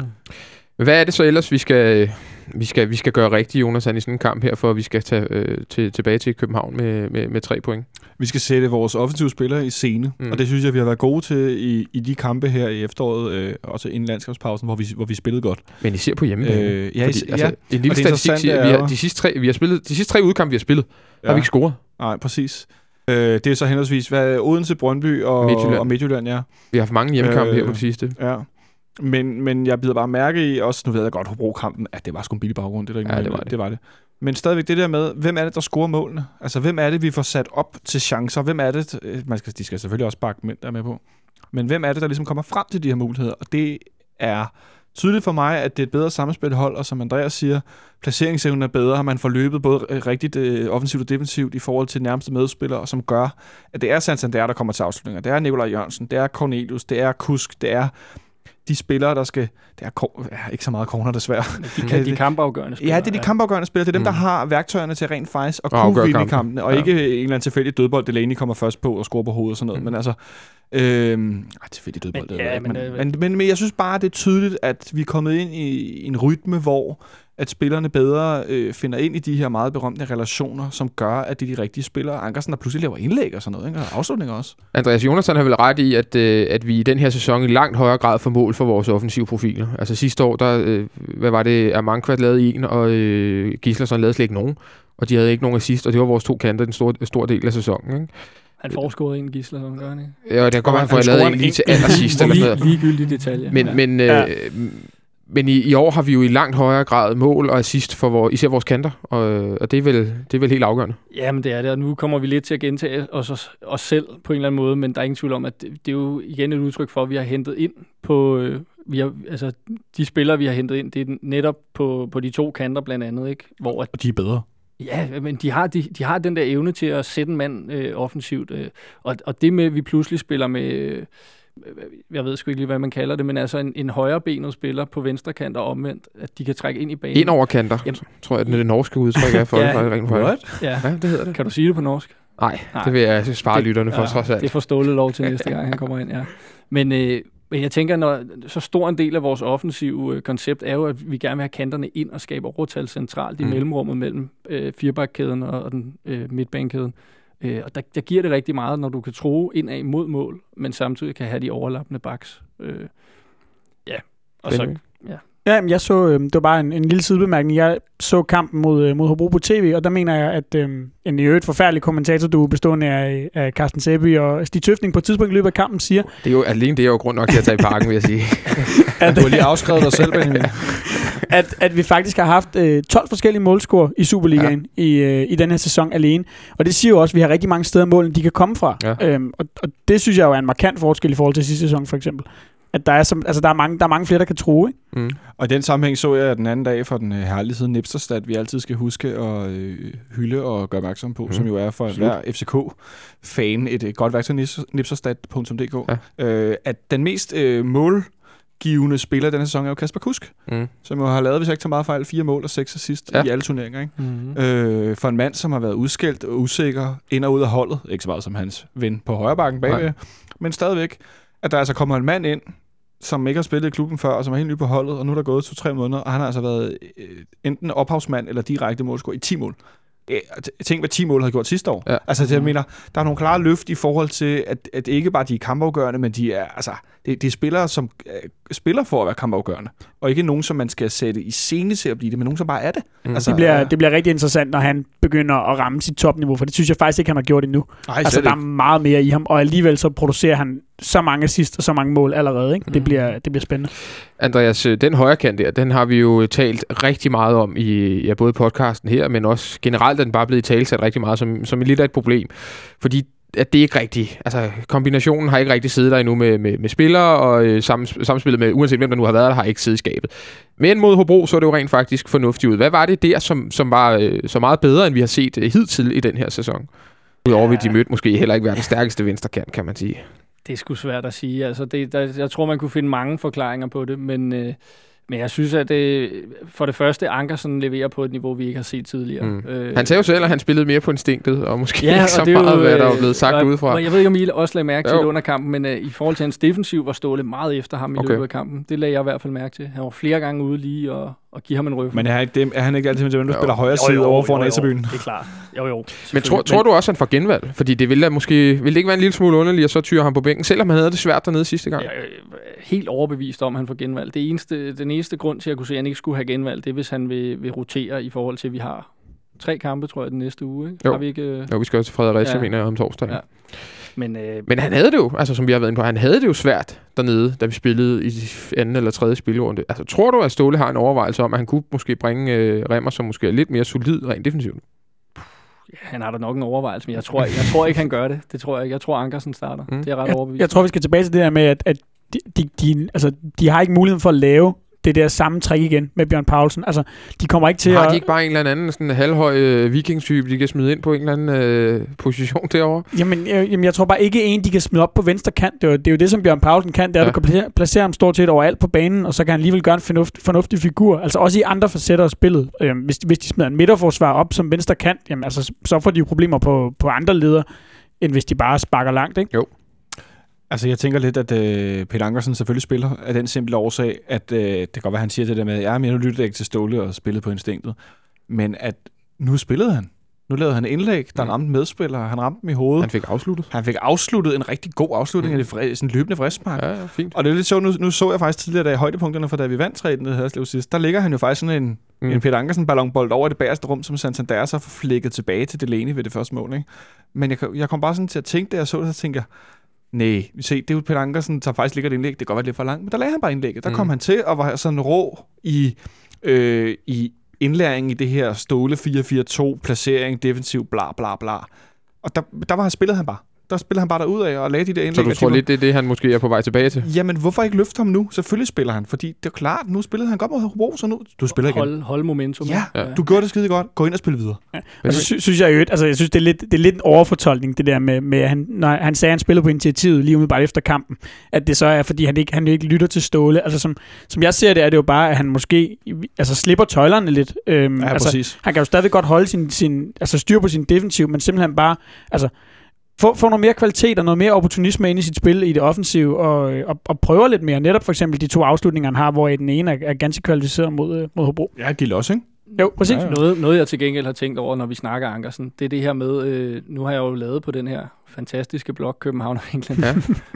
Hvad er det så ellers, vi skal, vi skal, vi skal gøre rigtigt, Jonas, i sådan en kamp her, for at vi skal tage øh, til, tilbage til København med, med, med tre point? Vi skal sætte vores offensive spillere i scene, Mm. og det synes jeg, vi har været gode til i, i de kampe her i efteråret, øh, også inden landskabspausen, hvor vi, hvor vi spillede godt. Men I ser på hjemmebane. Øh, ja, Fordi, altså, ja. en lille statistik siger, er vi har, de, sidste tre, vi har spillet, de sidste tre udkampe, vi har spillet, ja. har vi ikke scoret. Nej, præcis. Øh, det er så henholdsvis hvad, Odense, Brøndby og Midtjylland. og Midtjylland, ja. Vi har haft mange hjemmekampe Øh, her på det sidste. ja. Men, men jeg bider bare mærke i, også nu ved jeg godt, Hobro-kampen, at det var sgu en billig baggrund. Det, er der ikke Ja, det var det. det var det. Men stadigvæk det der med, hvem er det, der scorer målene? Altså, hvem er det, vi får sat op til chancer? Hvem er det, øh, man skal, de skal selvfølgelig også bakke mænd, der er med på. Men hvem er det, der ligesom kommer frem til de her muligheder? Og det er tydeligt for mig, at det er et bedre samspilhold, og som Andreas siger, placeringsevnen er bedre, man får løbet både rigtigt øh, offensivt og defensivt i forhold til nærmeste medspillere, som gør, at det er Santander, der kommer til afslutninger. Det er Nikolaj Jørgensen, det er Cornelius, det er Kusk, det er de spillere, der skal... Det er ja, ikke så meget corner, desværre. De, kan, de kampafgørende spillere. Ja, det er de kampafgørende spillere. Det er dem, Mm. der har værktøjerne til rent faktisk at Og kunne vinde kampen. kampene, og Ja. ikke en eller anden tilfældig dødbold, Delaney kommer først på og scorer på hovedet og sådan noget. Mm. Men altså... Ej, tilfældig dødbold, Men- ja, jeg ikke, men, men, øh, men, men, men jeg synes bare, det er tydeligt, at vi er kommet ind i en rytme, hvor at spillerne bedre øh, finder ind i de her meget berømte relationer, som gør, at det er de rigtige spillere. Ankersen, der pludselig laver indlæg og sådan noget, ikke? og afslutninger også. Andreas Jonathan har vel ret i, at, øh, at vi i den her sæson i langt højere grad får mål for vores offensive profiler. Altså sidste år, der, øh, hvad var det, Amankvat lavede en, og øh, Gislason lavede slet ikke nogen. Og de havde ikke nogen assist, og det var vores to kanter den store, stor del af sæsonen. Ikke? Han scoret en gisler, som gør han ikke? Ja, og det kan godt være, han får Han lavet en lige til allersidst. eller sådan noget. Lige, ligegyldig detalje. Men, ja. men, øh, Ja. Men i, i år har vi jo i langt højere grad mål og assist for vores, især vores kanter, og, og det, er vel, det er vel helt afgørende. Ja, men det er det, og nu kommer vi lidt til at gentage os, os selv på en eller anden måde, men der er ingen tvivl om, at det, det er jo igen et udtryk for, at vi har hentet ind på, øh, vi har, altså de spillere, vi har hentet ind, det er netop på, på de to kanter blandt andet, ikke? hvor at, Og de er bedre. ja, men de har, de, de har den der evne til at sætte en mand øh, offensivt, øh, og, og det med, at vi pludselig spiller med, øh, jeg ved sgu ikke lige, hvad man kalder det, men altså en, en højre benet spiller på venstre kant og omvendt, at de kan trække ind i banen. Ind over kanter, Jamen- tror jeg, det, det norske udtryk er for Ja. det. rent. What? Ja. Ja, det hedder det. Kan du sige det på norsk? Nej, Nej. det vil jeg spare lytterne for, Ja, trods alt. Det får Ståle lov til næste gang, han kommer ind, ja. Men, øh, men jeg tænker, når så stor en del af vores offensive øh, koncept er jo, at vi gerne vil have kanterne ind og skabe overtal centralt i Mm. mellemrummet mellem øh, firebakkæden og, og den øh, midtbanekæden. Øh, og der, der giver det rigtig meget, når du kan tro indad mod mål, men samtidig kan have de overlappende backs. Øh, ja, og så, Benjamin? Ja, men jeg så, øh, det var bare en, en lille sidebemærkning. Jeg så kampen mod, øh, mod Hobro på tv, og der mener jeg, at øh, en i øvrigt forfærdelig kommentator, du bestående af, af Carsten Sæby og Stig Tøfting på et tidspunkt i løbet af kampen siger, Det er jo, alene det er jo grund nok til at tage i parken, vil jeg sige. at, Du har lige afskrevet dig selv, Benjamin. at, at vi faktisk har haft øh, 12 forskellige målscorer i Superligaen ja. i, øh, i den her sæson alene. Og det siger jo også, at vi har rigtig mange steder mål, de kan komme fra. Ja. Øhm, og, og det synes jeg jo er en markant forskel i forhold til sidste sæson, for eksempel. At der er, som, altså, der er, mange, der er mange flere, der kan tro, ikke? Mm. Og i den sammenhæng så jeg den anden dag fra den øh, herlige side Nipsterstad, vi altid skal huske at øh, hylde og gøre opmærksom på, mm. som jo er for hver FCK-fan et, et godt værktøj, nipserstad.dk, ja. øh, at den mest øh, målgivende spiller i denne sæson er jo Kasper Kusk, Mm. som jo har lavet, hvis jeg ikke tager meget fejl, fire mål og seks assist Ja. i alle turneringer. Ikke? Mm-hmm. Øh, for en mand, som har været udskældt og usikker ind og ud af holdet, ikke så meget som hans ven på højre bakken bagved, Nej. men stadigvæk, at der altså kommer en mand ind, som ikke har spillet i klubben før, og som er helt ny på holdet, og nu er der gået to-tre måneder, og han har altså været øh, enten ophavsmand eller direkte målscorer i 10 mål. Tænk, hvad 10 mål havde gjort sidste år. Ja. Altså, det, jeg mener, der er nogle klare løft i forhold til, at, at ikke bare de er kampafgørende, men de er, altså, det, det er spillere, som øh, spiller for at være kampafgørende. Og ikke nogen, som man skal sætte i scene til at blive det, men nogen, som bare er det. Mm. Altså, Det bliver, det bliver rigtig interessant, når han begynder at ramme sit topniveau, for det synes jeg faktisk ikke, han har gjort endnu. Ej, Altså, der er meget mere i ham, og alligevel så producerer han så mange assist og så mange mål allerede. Ikke? Det, Mm. bliver, det bliver spændende. Andreas, øh, den højre kant der, den har vi jo talt rigtig meget om i ja, både podcasten her, men også generelt er den bare blevet talsat rigtig meget som, som lidt af et problem. Fordi at det er ikke rigtigt. Altså, kombinationen har ikke rigtig siddet der endnu med, med, med spillere, og øh, sammen, samspillet med, uanset hvem der nu har været der, har ikke siddet i skabet. Men mod Hobro så er det jo rent faktisk fornuftigt ud. Hvad var det der, som, som var øh, så meget bedre, end vi har set øh, hidtil i den her sæson? Udover at de mødte måske heller ikke verdens stærkeste venstrekant, kan man sige. Det er sgu svært at sige. Altså, det, der, jeg tror, man kunne finde mange forklaringer på det, men, øh, men jeg synes, at det, for det første, Ankersen leverer på et niveau, vi ikke har set tidligere. Mm. Øh, Han sagde jo selv, at han spillede mere på instinktet, og måske Ja, ikke så det er jo, meget, hvad der er øh, blevet sagt og- udefra. og Jeg ved ikke, om I også lagde mærke til det under kampen, men uh, i forhold til hans defensiv var Ståle meget efter ham i Okay. løbet af kampen. Det lagde jeg i hvert fald mærke til. Han var flere gange ude lige og, og give ham en røv. Men er, han ikke, dem, er han ikke altid med dem, der Jo. spiller højre side over foran A-tribunen? Det er klart. Jo, jo. Men tror, tror du også, han får genvalg? Fordi det ville, da måske, ville det ikke være en lille smule underligt, at så tyrer han på bænken, selvom han havde det svært dernede sidste gang? Jeg er øh, helt overbevist om, at han får genvalg. Det eneste, den eneste grund til, at jeg kunne se, at han ikke skulle have genvalg, det er, hvis han vil, vil rotere i forhold til, at vi har tre kampe, tror jeg, den næste uge. Ikke? Jo. Har vi ikke, øh, Jo, vi skal også til Fredericia, ja. Mener jeg, om torsdagen. Ja. Ja. men, øh, Men han havde det jo, altså som vi har været inde på, han havde det jo svært dernede, da vi spillede i anden eller tredje spilrunde. Altså, tror du, at Ståle har en overvejelse om, at han kunne måske bringe øh, Remmer, som måske er lidt mere solid rent defensivt? han har da nok en overvejelse, men jeg tror, jeg tror ikke, han gør det. Det tror jeg ikke. Jeg tror, Ankersen starter. Mm. Det er jeg ret Jeg, overbevist. jeg tror, vi skal tilbage til det der med, at, at de, de, de, altså, de har ikke muligheden for at lave det der samme trick igen med Bjørn Paulsen. Altså, de kommer ikke til Har at... de ikke bare en eller anden sådan halvhøj øh, vikingtype, de kan smide ind på en eller anden øh, position derovre? Jamen, jeg, jamen, jeg tror bare ikke en, de kan smide op på venstre kant. Det er, jo, det er jo det, som Bjørn Paulsen kan. Det er, Ja. at du kan placere, placere ham stort set overalt på banen, og så kan han alligevel gøre en fornuft, fornuftig figur. Altså også i andre facetter af spillet. Øhm, hvis, hvis de smider en midterforsvar op som venstre kant, jamen, altså, så får de jo problemer på, på andre leder, end hvis de bare sparker langt. Ikke? Altså, jeg tænker lidt, at øh, Peter Ankersen selvfølgelig spiller af den simple årsag, at øh, det kan godt være, han siger det der med, ja, men nu lyttede jeg ikke til Ståle og spillede på instinktet. Men at nu spillede han. Nu lavede han indlæg, der Mm. ramte medspillere, han ramte dem i hovedet. Han fik afsluttet. Han fik afsluttet en rigtig god afslutning Mm. af det fri, sådan løbende frispark. Ja, ja, fint. Og det er lidt sjovt, nu, nu så jeg faktisk tidligere, da i højdepunkterne for da vi vandt 3 i Haderslev sidst, der ligger han jo faktisk sådan en, Mm. en Peter Ankersen ballonbold over det bagerste rum, som Santander så får flækket tilbage til Delaney ved det første mål. Ikke? Men jeg, jeg kom bare sådan til at tænke, da jeg så det, så tænker jeg, nej, se, det er jo Peter Ankersen, der faktisk ligger et indlæg, det kan godt være lidt for langt, men der lagde han bare indlægget. Der Mm. kom han til og var sådan rå i, øh, i indlæring i det her ståle 4-4-2, placering, defensiv, bla bla bla. Og der, der var han, spillede han bare. Der spillede han bare derud af og lagde de der indlæg. Så du tror lidt, det er det, han måske er på vej tilbage til? Jamen, hvorfor ikke løfte ham nu? Selvfølgelig spiller han, fordi det er klart, nu spillede han godt mod Hobro, så nu... Du spiller igen. Hold, hold momentum. Ja, Ja. du gjorde det skide godt. Gå ind og spil videre. Og så sy- synes jeg jo, altså jeg synes, det er lidt, det er lidt en overfortolkning, det der med, med at han, når han sagde, at han spiller på initiativet lige umiddelbart efter kampen, at det så er, fordi han ikke, han ikke lytter til Ståle. Altså som, som jeg ser det, er det jo bare, at han måske altså, slipper tøjlerne lidt. Øhm, Ja, altså, præcis. han kan jo stadig godt holde sin, sin altså styr på sin defensiv, men simpelthen bare, altså, få, få noget mere kvalitet og noget mere opportunisme ind i sit spil i det offensive, og, og, og prøver lidt mere. Netop for eksempel de to afslutninger, han har, hvor den ene er, er ganske kvalificeret mod, øh, mod Hobro. Ja, Gild også, ikke? Jo, præcis. Ja, ja. Noget, noget, jeg til gengæld har tænkt over, når vi snakker Ankersen, det er det her med, øh, nu har jeg jo lavet på den her fantastiske blog København og England. Ja.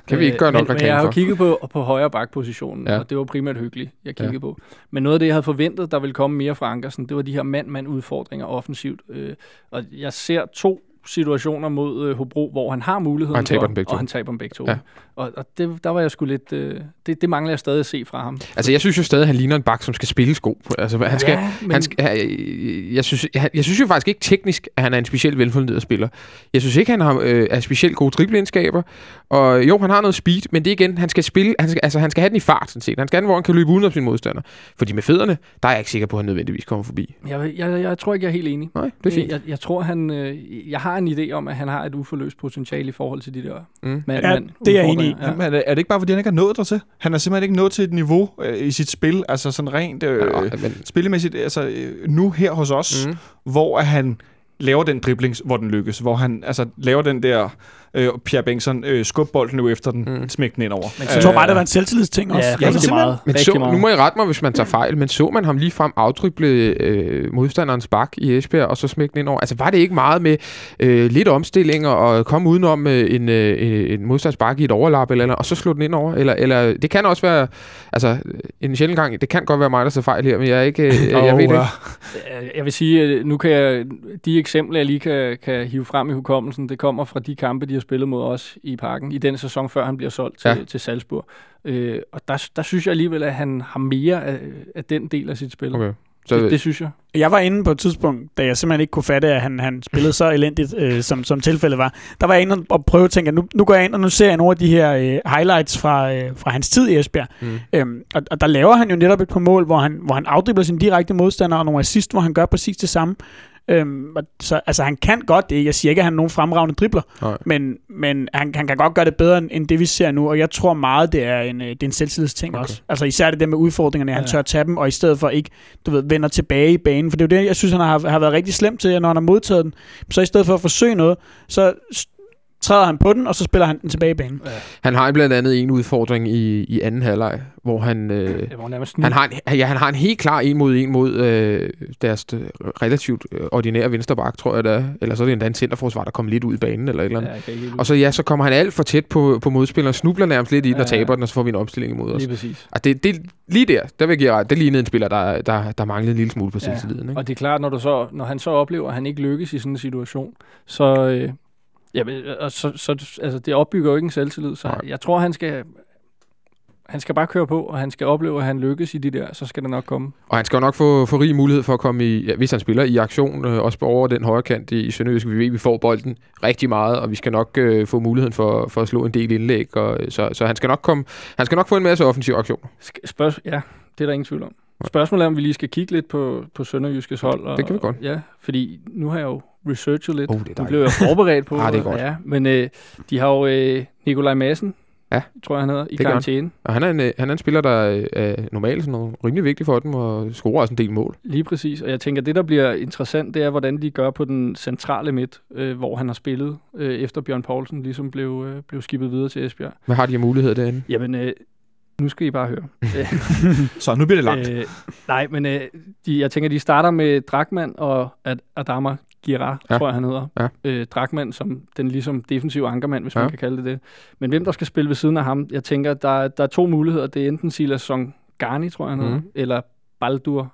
Kan vi ikke gøre nok Øh, men, men jeg har jo kigget på, på højre bakpositionen, Ja. og det var primært hyggeligt, jeg kiggede Ja. ja. på. Men noget af det, jeg havde forventet, der ville komme mere fra Ankersen, det var de her mand-mand-udfordringer offensivt. Øh, og jeg ser to situationer mod øh, Hobro, hvor han har muligheden Og han taber for, dem begge to. og han taber dem begge to. Ja. Og, og det, der var jeg sgu lidt... Øh, det, det mangler jeg stadig at se fra ham. Altså, jeg synes jo stadig, at han ligner en bak, som skal spille sko. Altså, han skal, ja, men, Han skal, jeg, jeg, synes, jeg, jeg synes jo faktisk ikke teknisk, at han er en specielt velfunderet spiller. Jeg synes ikke, han har, øh, er specielt gode dribleindskaber. Og jo, han har noget speed, men det igen, han skal spille, han skal, altså, han skal have den i fart, sådan set. Han skal have den, hvor han kan løbe uden om sin modstander. Fordi med fødderne, der er jeg ikke sikker på, at han nødvendigvis kommer forbi. jeg, jeg, jeg tror ikke, jeg er helt enig. Nej, det er fint. Jeg, jeg tror, han... Øh, jeg har en idé om, at han har et uforløst potentiale i forhold til de der Mm. mand, Ja, mand det er jeg enig i. Ja. Men er, det, er det ikke bare, fordi han ikke har nået dertil? Han er simpelthen ikke nået til et niveau øh, i sit spil, altså sådan rent øh, Ja, men, spillemæssigt, altså øh, nu her hos os, mm. hvor at han laver den dribling, hvor den lykkes, hvor han altså laver den der øh, Pierre Bengtsson øh, skubbolden nu efter den, Mm. smæk den ind over. Men Jeg tror bare, det var en selvtillidsting også. Ja, Altså, rigtig simpelthen- meget. Men rigtig så, meget. nu må I rette mig, hvis man tager fejl, men så man ham lige frem afdrible øh, modstanderens bak i Esbjerg, og så smække den ind over? Altså var det ikke meget med øh, lidt omstilling og komme udenom øh, en, øh, en modstanders bak i et overlap, eller, eller, og så slå den ind over? Eller, eller det kan også være, altså en sjældent gang, det kan godt være mig, der tager fejl her, men jeg er ikke, øh, jeg Og, ved det øh, ikke. Øh, Jeg vil sige, at nu kan jeg, de eksempler, jeg lige kan, kan hive frem i hukommelsen, det kommer fra de kampe, de har spillet mod os i parken, i den sæson, før han bliver solgt til, Ja. til Salzburg. Øh, og der, der synes jeg alligevel, at han har mere af, af den del af sit spil. Okay. Så, Det, det synes jeg. Jeg var inde på et tidspunkt, da jeg simpelthen ikke kunne fatte, at han, han spillede så elendigt, øh, som, som tilfældet var. Der var jeg inde og prøve at tænke, at nu, nu går jeg ind, og nu ser jeg nogle af de her øh, highlights fra, øh, fra hans tid i Esbjerg. Mm. Øhm, og, og der laver han jo netop et par mål, hvor han, hvor han afdribler sin direkte modstander, og nogle assist, hvor han gør præcis det samme. Øhm, så, altså han kan godt det. Jeg siger ikke, at han er nogen fremragende dribler, Nej. men, men han, han kan godt gøre det bedre end, det, vi ser nu. Og jeg tror meget, det er en, øh, det er en selvtillidsting Okay. også. Altså især det der med udfordringerne, han Ja. tør tage dem, og i stedet for ikke, du ved, vender tilbage i banen. For det er jo det, jeg synes, han har, har været rigtig slemt til, at når han har modtaget den. Så i stedet for at forsøge noget, så træder han på den, og så spiller han den tilbage i banen. han har blandt andet en udfordring i, i anden halvleg, hvor han... Øh, Det var nærmest Han har, en, ja, han har en helt klar en mod en mod øh, deres øh, relativt øh, ordinære vensterbak, tror jeg det er. Eller så er det endda en centerforsvar, der kommer lidt ud i banen eller et eller andet. Ja, Og så, ja, så kommer han alt for tæt på, på modspilleren, snubler nærmest lidt i den og Ja. taber den, og så får vi en omstilling imod os. Lige præcis. Og det, det, lige der, der vil jeg give ret. Det lignede en spiller, der, der, der manglede en lille smule på Ja. selvtilliden. Ikke? Og det er klart, når, du så, når han så oplever, at han ikke lykkes i sådan en situation, så, øh, ja, men, og så, så altså, det opbygger jo ikke en selvtillid. Så Nej. jeg tror, han skal, han skal bare køre på, og han skal opleve, at han lykkes i de der, så skal det nok komme. Og han skal jo nok få, få rig mulighed for at komme i, ja, hvis han spiller i aktion, øh, også på over den højre kant i, Sønderjysk. Vi ved, at vi får bolden rigtig meget, og vi skal nok øh, få muligheden for, for at slå en del indlæg. Og, øh, så, så han skal nok komme, han skal nok få en masse offensiv aktion. Sk- Spørg- ja, det er der ingen tvivl om. Spørgsmålet er, om vi lige skal kigge lidt på, på Sønderjyskes hold. Og, Det kan vi godt. Ja, fordi nu har jeg jo researchet lidt. Oh, det er nu blev jeg forberedt på. Ah, det er godt. Ja, men øh, de har jo øh, Nikolaj Madsen, Ja. tror jeg han hedder, i Det karantæne. Og han er en, øh, han er en spiller, der øh, er normalt sådan noget, rimelig vigtig for dem, og scorer også en del mål. Lige præcis, og jeg tænker, det der bliver interessant, det er, hvordan de gør på den centrale midt, øh, hvor han har spillet, øh, efter Bjørn Poulsen ligesom blev, øh, blev skibet videre til Esbjerg. Hvad har de af muligheder derinde? Jamen, øh, nu skal I bare høre. Så nu bliver det langt. Øh, nej, men øh, de, jeg tænker, de starter med Drakman og Ad- Adama Gira, Ja. tror jeg, han hedder. Ja. Øh, Drakman som den ligesom defensive ankermand, hvis Ja. man kan kalde det det. Men hvem der skal spille ved siden af ham, jeg tænker, der, der er to muligheder. Det er enten Silas Songani, tror jeg, han hedder, Mhm. eller Baldur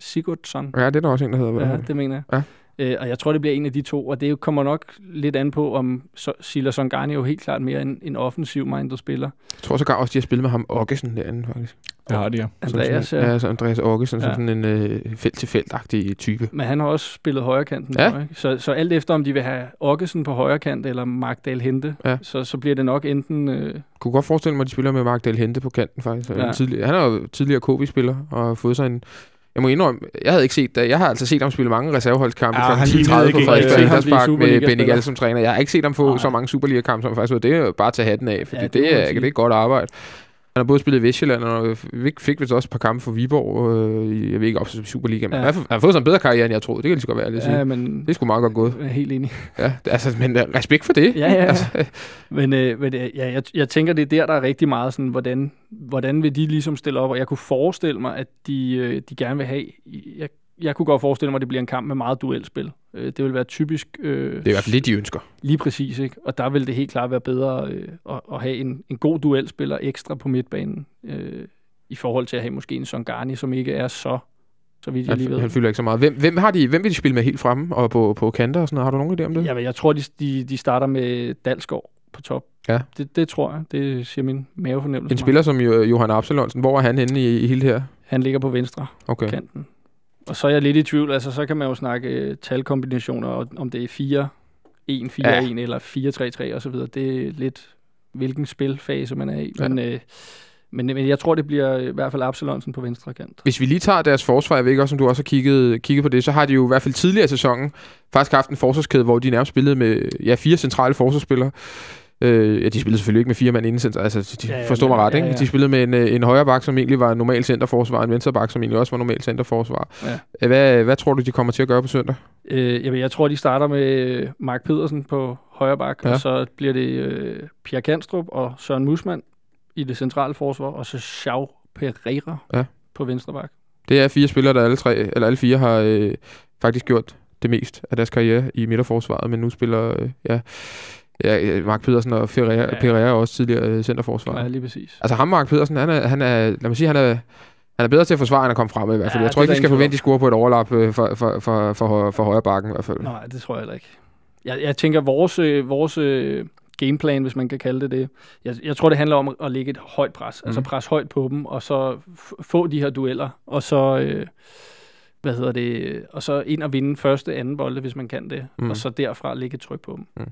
Sigurdsson. Ja, det er der også en, der hedder. Ja, det mener jeg. Ja. Øh, og jeg tror, det bliver en af de to, og det kommer nok lidt an på, om så, Silas Songani er jo helt klart mere en, en offensiv-minded spiller. Jeg tror sågar også, de har spillet med ham Oggesen derinde, faktisk. Det har de, ja. Andreas, ja. ja. ja så Andreas Oggesen, ja. Sådan en øh, felt-til-felt-agtig type. Men han har også spillet højrekanten. Ja. ikke? Så, så alt efter, om de vil have Oggesen på højre kant, eller Mark Dahl Hente, Ja. så, så bliver det nok enten... Øh, kunne godt forestille mig, at de spiller med Mark Dahl Hente på kanten, faktisk. Ja. Tidligere, han er jo tidligere KB-spiller, og har fået sig en... Jeg må indrømme, jeg havde ikke set, jeg har altså set ham spille mange reserveholdskampe Ja, kl. 10.30 lignede på ikke en Frederiksberg Idrætspark blev med Benny. Gall som træner. Jeg har ikke set ham få Nej. så mange Superliga-kampe, som faktisk var. Det er bare at tage hatten af, fordi Ja, det det, det, er, det er godt arbejde. Han har både spillet i Vestjylland, og fik, vist også et par kampe for Viborg. Øh, jeg ved ikke, op til Superliga, men Ja. han, har, fået sig en bedre karriere, end jeg troede. Det kan lige så godt være, at sige. ja, men Det er sgu meget godt gået. jeg er helt enig. Ja, altså, men øh, respekt for det. Ja, ja. Altså, Men, øh, men øh, ja, jeg, jeg tænker, det er der, der er rigtig meget sådan, hvordan, hvordan vil de ligesom stille op? Og jeg kunne forestille mig, at de, øh, de gerne vil have... Jeg jeg kunne godt forestille mig, at det bliver en kamp med meget duelspil. Øh, det vil være typisk... Øh, Det er i hvert fald det, de ønsker. Lige præcis, ikke? Og der vil det helt klart være bedre øh, at, at have en, en god duelspiller ekstra på midtbanen, øh, i forhold til at have måske en Songani, som ikke er så, så vidt jeg lige ved. han fylder ikke så meget. Hvem, hvem, har de, hvem vil de spille med helt fremme og på, på kanter og sådan noget? Har du nogen idé om det? Ja, jeg tror, de, de, de starter med Dalsgaard på top. Ja. Det, det tror jeg. Det siger min mavefornemmelse. En mig. spiller som jo, Johan Absalonsen, hvor er han henne i, i hele det her? Han ligger på venstre Okay. kanten. Og så er jeg lidt i tvivl. Altså, så kan man jo snakke øh, talkombinationer, og om det er 4 1 4 Ja. 1 eller 4 3 3 og så videre. Det er lidt hvilken spilfase man er i. Ja. Men, øh, men, men jeg tror, det bliver i hvert fald Absalonsen på venstre kant. Hvis vi lige tager deres forsvar, jeg ved ikke også, om du også har kigget, kigget på det, så har de jo i hvert fald tidligere i sæsonen faktisk haft en forsvarskæde, hvor de nærmest spillede med ja, fire centrale forsvarsspillere. Øh, ja, de spillede selvfølgelig ikke med fire mand inden center, altså de Ja, ja, ja, forstår mig ret, ikke? ja, ja. De spillede med en, øh, en højre bak, som egentlig var en normal centerforsvar, en venstre bak, som egentlig også var normal centerforsvar. Ja. Øh, Hvad, hvad tror du, de kommer til at gøre på søndag? Øh, jamen, jeg tror, de starter med øh, Mark Pedersen på højre bak. Ja. og så bliver det øh, Pierre Kanstrup og Søren Musmann i det centrale forsvar, og så Xiao Pereira Ja. på venstre bak. Det er fire spillere, der alle, tre, eller alle fire har øh, faktisk gjort det mest af deres karriere i midterforsvaret, men nu spiller øh, ja, ja, Mark Pedersen og Ferreira, Ja. Pereira er også tidligere øh, centerforsvar. Ja, lige præcis. Altså ham, Mark Pedersen, han er, han er, lad mig sige, han er, han er bedre til at forsvare, end at komme frem i hvert fald. Ja, jeg tror ikke, vi skal forvente, at de scorer på et overlap øh, for, for, for, for, for, højre bakken i hvert fald. Nej, det tror jeg heller ikke. Jeg, jeg tænker, vores, øh, vores øh, gameplan, hvis man kan kalde det det, jeg, jeg tror, det handler om at lægge et højt pres. Mm. Altså Mhm. pres højt på dem, og så få de her dueller, og så... Øh, hvad hedder det, og så ind og vinde første, anden bolde, hvis man kan det, Mm. og så derfra lægge et tryk på dem.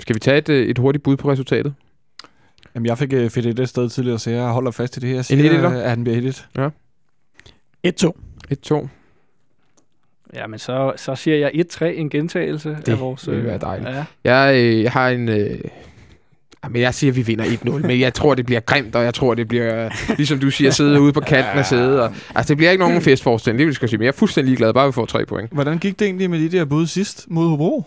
Skal vi tage et, øh, et hurtigt bud på resultatet? Jamen, jeg fik uh, fedt et et sted tidligere, så jeg holder fast i det her. Jeg En siger, etter? at han bliver 1 1-2. 1-2. Ja, men så, så siger jeg 1-3, en gentagelse Det af vores... ville øh, være dejligt. Ja. Jeg, øh, jeg har en... Øh, men jeg siger, at vi vinder 1-0, men jeg tror, det bliver grimt, og jeg tror, det bliver, øh, ligesom du siger, sidde ude på kanten af sædet. Og, altså, det bliver ikke nogen festforestilling, det vil jeg skal sige, men jeg er fuldstændig ligeglad, bare vi får tre point. Hvordan gik det egentlig med de der bud sidst mod Hobro?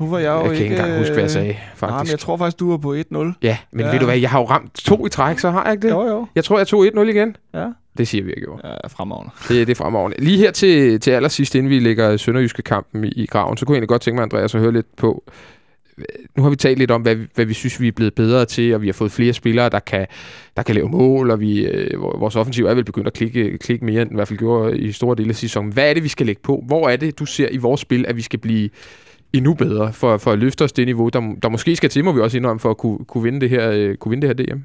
Nu var jeg jo Jeg kan ikke engang huske, hvad jeg øh, sagde, Nej, men faktisk. jeg tror faktisk, du var på 1-0. Ja, men Ja. ved du hvad, jeg har jo ramt to i træk, så har jeg ikke det? Jo, jo. Jeg tror, jeg tog 1-0 igen. Ja. Det siger vi ikke, jo. Ja, fremragende. Det, det er fremragende. Lige her til, til allersidst, inden vi lægger Sønderjyske kampen i, i graven, så kunne jeg egentlig godt tænke mig, Andreas, at høre lidt på... Nu har vi talt lidt om, hvad, vi- hvad vi synes, vi er blevet bedre til, og vi har fået flere spillere, der kan, der kan lave mål, og vi, øh, vores offensiv er vel begyndt at klikke, klikke mere, end i hvert fald gjorde i store dele af sæsonen. Hvad er det, vi skal lægge på? Hvor er det, du ser i vores spil, at vi skal blive endnu bedre for, for at løfte os det niveau, der, der måske skal til, må vi også indrømme, for at kunne, kunne, vinde, det her, øh, kunne vinde det her DM?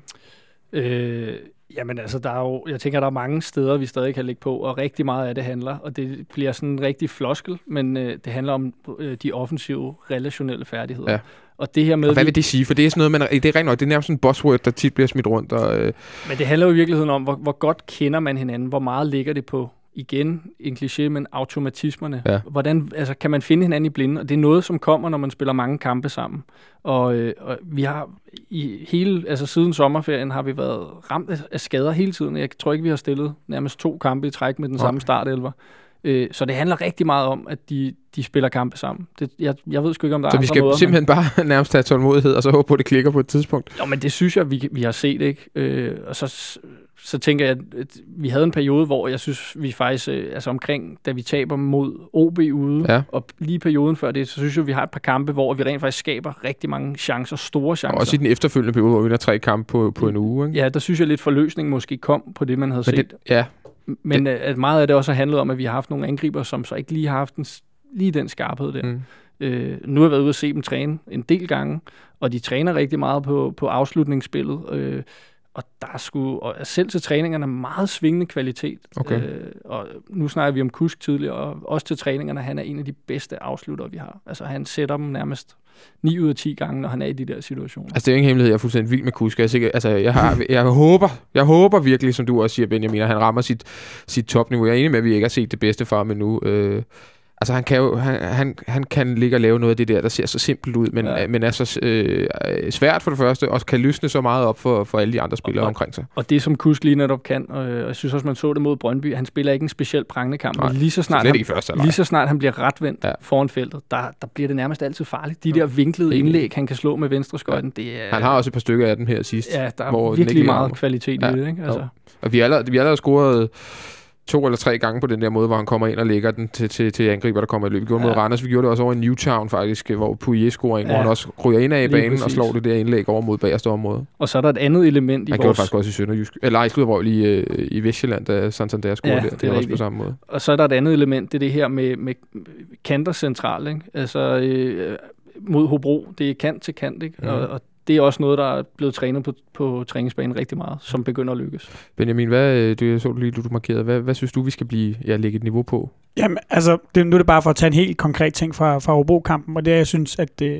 Øh, jamen altså, der er jo, jeg tænker, der er mange steder, vi stadig kan lægge på, og rigtig meget af det handler, og det bliver sådan en rigtig floskel, men øh, det handler om øh, de offensive, relationelle færdigheder. Ja. Og det her med, Og hvad vi- vil det sige? For det er sådan noget, man, det er rent nok, det er nærmest sådan en buzzword, der tit bliver smidt rundt. Og, øh, Men det handler jo i virkeligheden om, hvor, hvor godt kender man hinanden, hvor meget ligger det på, igen, en kliché, men automatismerne. Ja. Hvordan, altså, kan man finde hinanden i blinde? Og det er noget, som kommer, når man spiller mange kampe sammen. Og, øh, og vi har i hele, altså siden sommerferien har vi været ramt af, skader hele tiden. Jeg tror ikke, vi har stillet nærmest to kampe i træk med den Nej. samme startelver. Øh, så det handler rigtig meget om, at de, de spiller kampe sammen. Det, jeg, jeg ved sgu ikke, om der så er vi andre skal måder, men- simpelthen bare nærmest have tålmodighed, og så håbe på, at det klikker på et tidspunkt. Jo, men det synes jeg, vi, vi har set, ikke? Øh, og så, så tænker jeg, at vi havde en periode, hvor jeg synes, vi faktisk, øh, altså omkring, da vi taber mod OB ude, Ja. og lige perioden før det, så synes jeg, vi har et par kampe, hvor vi rent faktisk skaber rigtig mange chancer, store chancer. Og også i den efterfølgende periode, hvor vi vinder tre kampe på, på en uge. Ikke? Ja, der synes jeg lidt forløsning måske kom på det, man havde Men set. det, ja, Men det, at meget af det også har handlet om, at vi har haft nogle angriber, som så ikke lige har haft den, lige den skarphed der. mm. Øh, nu har jeg været ude og se dem træne en del gange, og de træner rigtig meget på, på afslutningsspillet. Øh, og der er sgu, og selv til træningerne, meget svingende kvalitet. Okay. Øh, og nu snakker vi om Kusk tidligere, og også til træningerne, han er en af de bedste afslutter, vi har. Altså han sætter dem nærmest 9 ud af 10 gange, når han er i de der situationer. Altså, det er jo ingen hemmelighed, jeg er fuldstændig vild med Kuska. Jeg, sikker, altså, jeg, har, jeg, håber, jeg håber virkelig, som du også siger, Benjamin, at han rammer sit, sit topniveau. Jeg er enig med, at vi ikke har set det bedste fra ham endnu. Øh, altså, han kan jo han, han, han kan ligge og lave noget af det der, der ser så simpelt ud, men, Ja. ja. men er så øh, svært for det første, og kan løsne så meget op for, for alle de andre spillere Og- omkring sig. Og det, som Kusk lige netop kan, og øh, jeg synes også, man så det mod Brøndby, han spiller ikke en speciel prangende kamp, Nej, lige så snart han, første Lige så snart han bliver retvendt ja. Ja. foran feltet, der, der bliver det nærmest altid farligt. De der vinklede indlæg, han kan slå med venstre skøjten, det er... Han har også et par stykker af dem her sidst. Ja, der er hvor virkelig meget kvalitet Ja, i det, ikke? Altså, Og vi har allerede, vi allerede scoret to eller tre gange på den der måde, hvor han kommer ind og lægger den til, til, til angriber, der kommer i løb. Vi gjorde ja. mod Randers, vi gjorde det også over i Newtown faktisk, hvor Puye scorer ja. hvor han også ryger ind af i banen præcis. og slår det der indlæg over mod bagerste område. Og så er der et andet element i han vores... gjorde det faktisk også i Sønderjysk. Eller i Sludrøv i, øh, i Vestjylland, da Santander scorede ja, der. Det er også på samme måde. Og så er der et andet element, det er det her med, med kanter centralt, ikke? Altså øh, mod Hobro, det er kant til kant, ikke? Mm. Og, og det er også noget, der er blevet trænet på, på træningsbanen rigtig meget, som begynder at lykkes. Benjamin, hvad, øh, du, så lige, du, du markerede, hvad, hvad synes du, vi skal blive, ja, lægge et niveau på? Jamen, altså, det, nu er det bare for at tage en helt konkret ting fra, fra Hobro-kampen, og det er, jeg synes, at øh,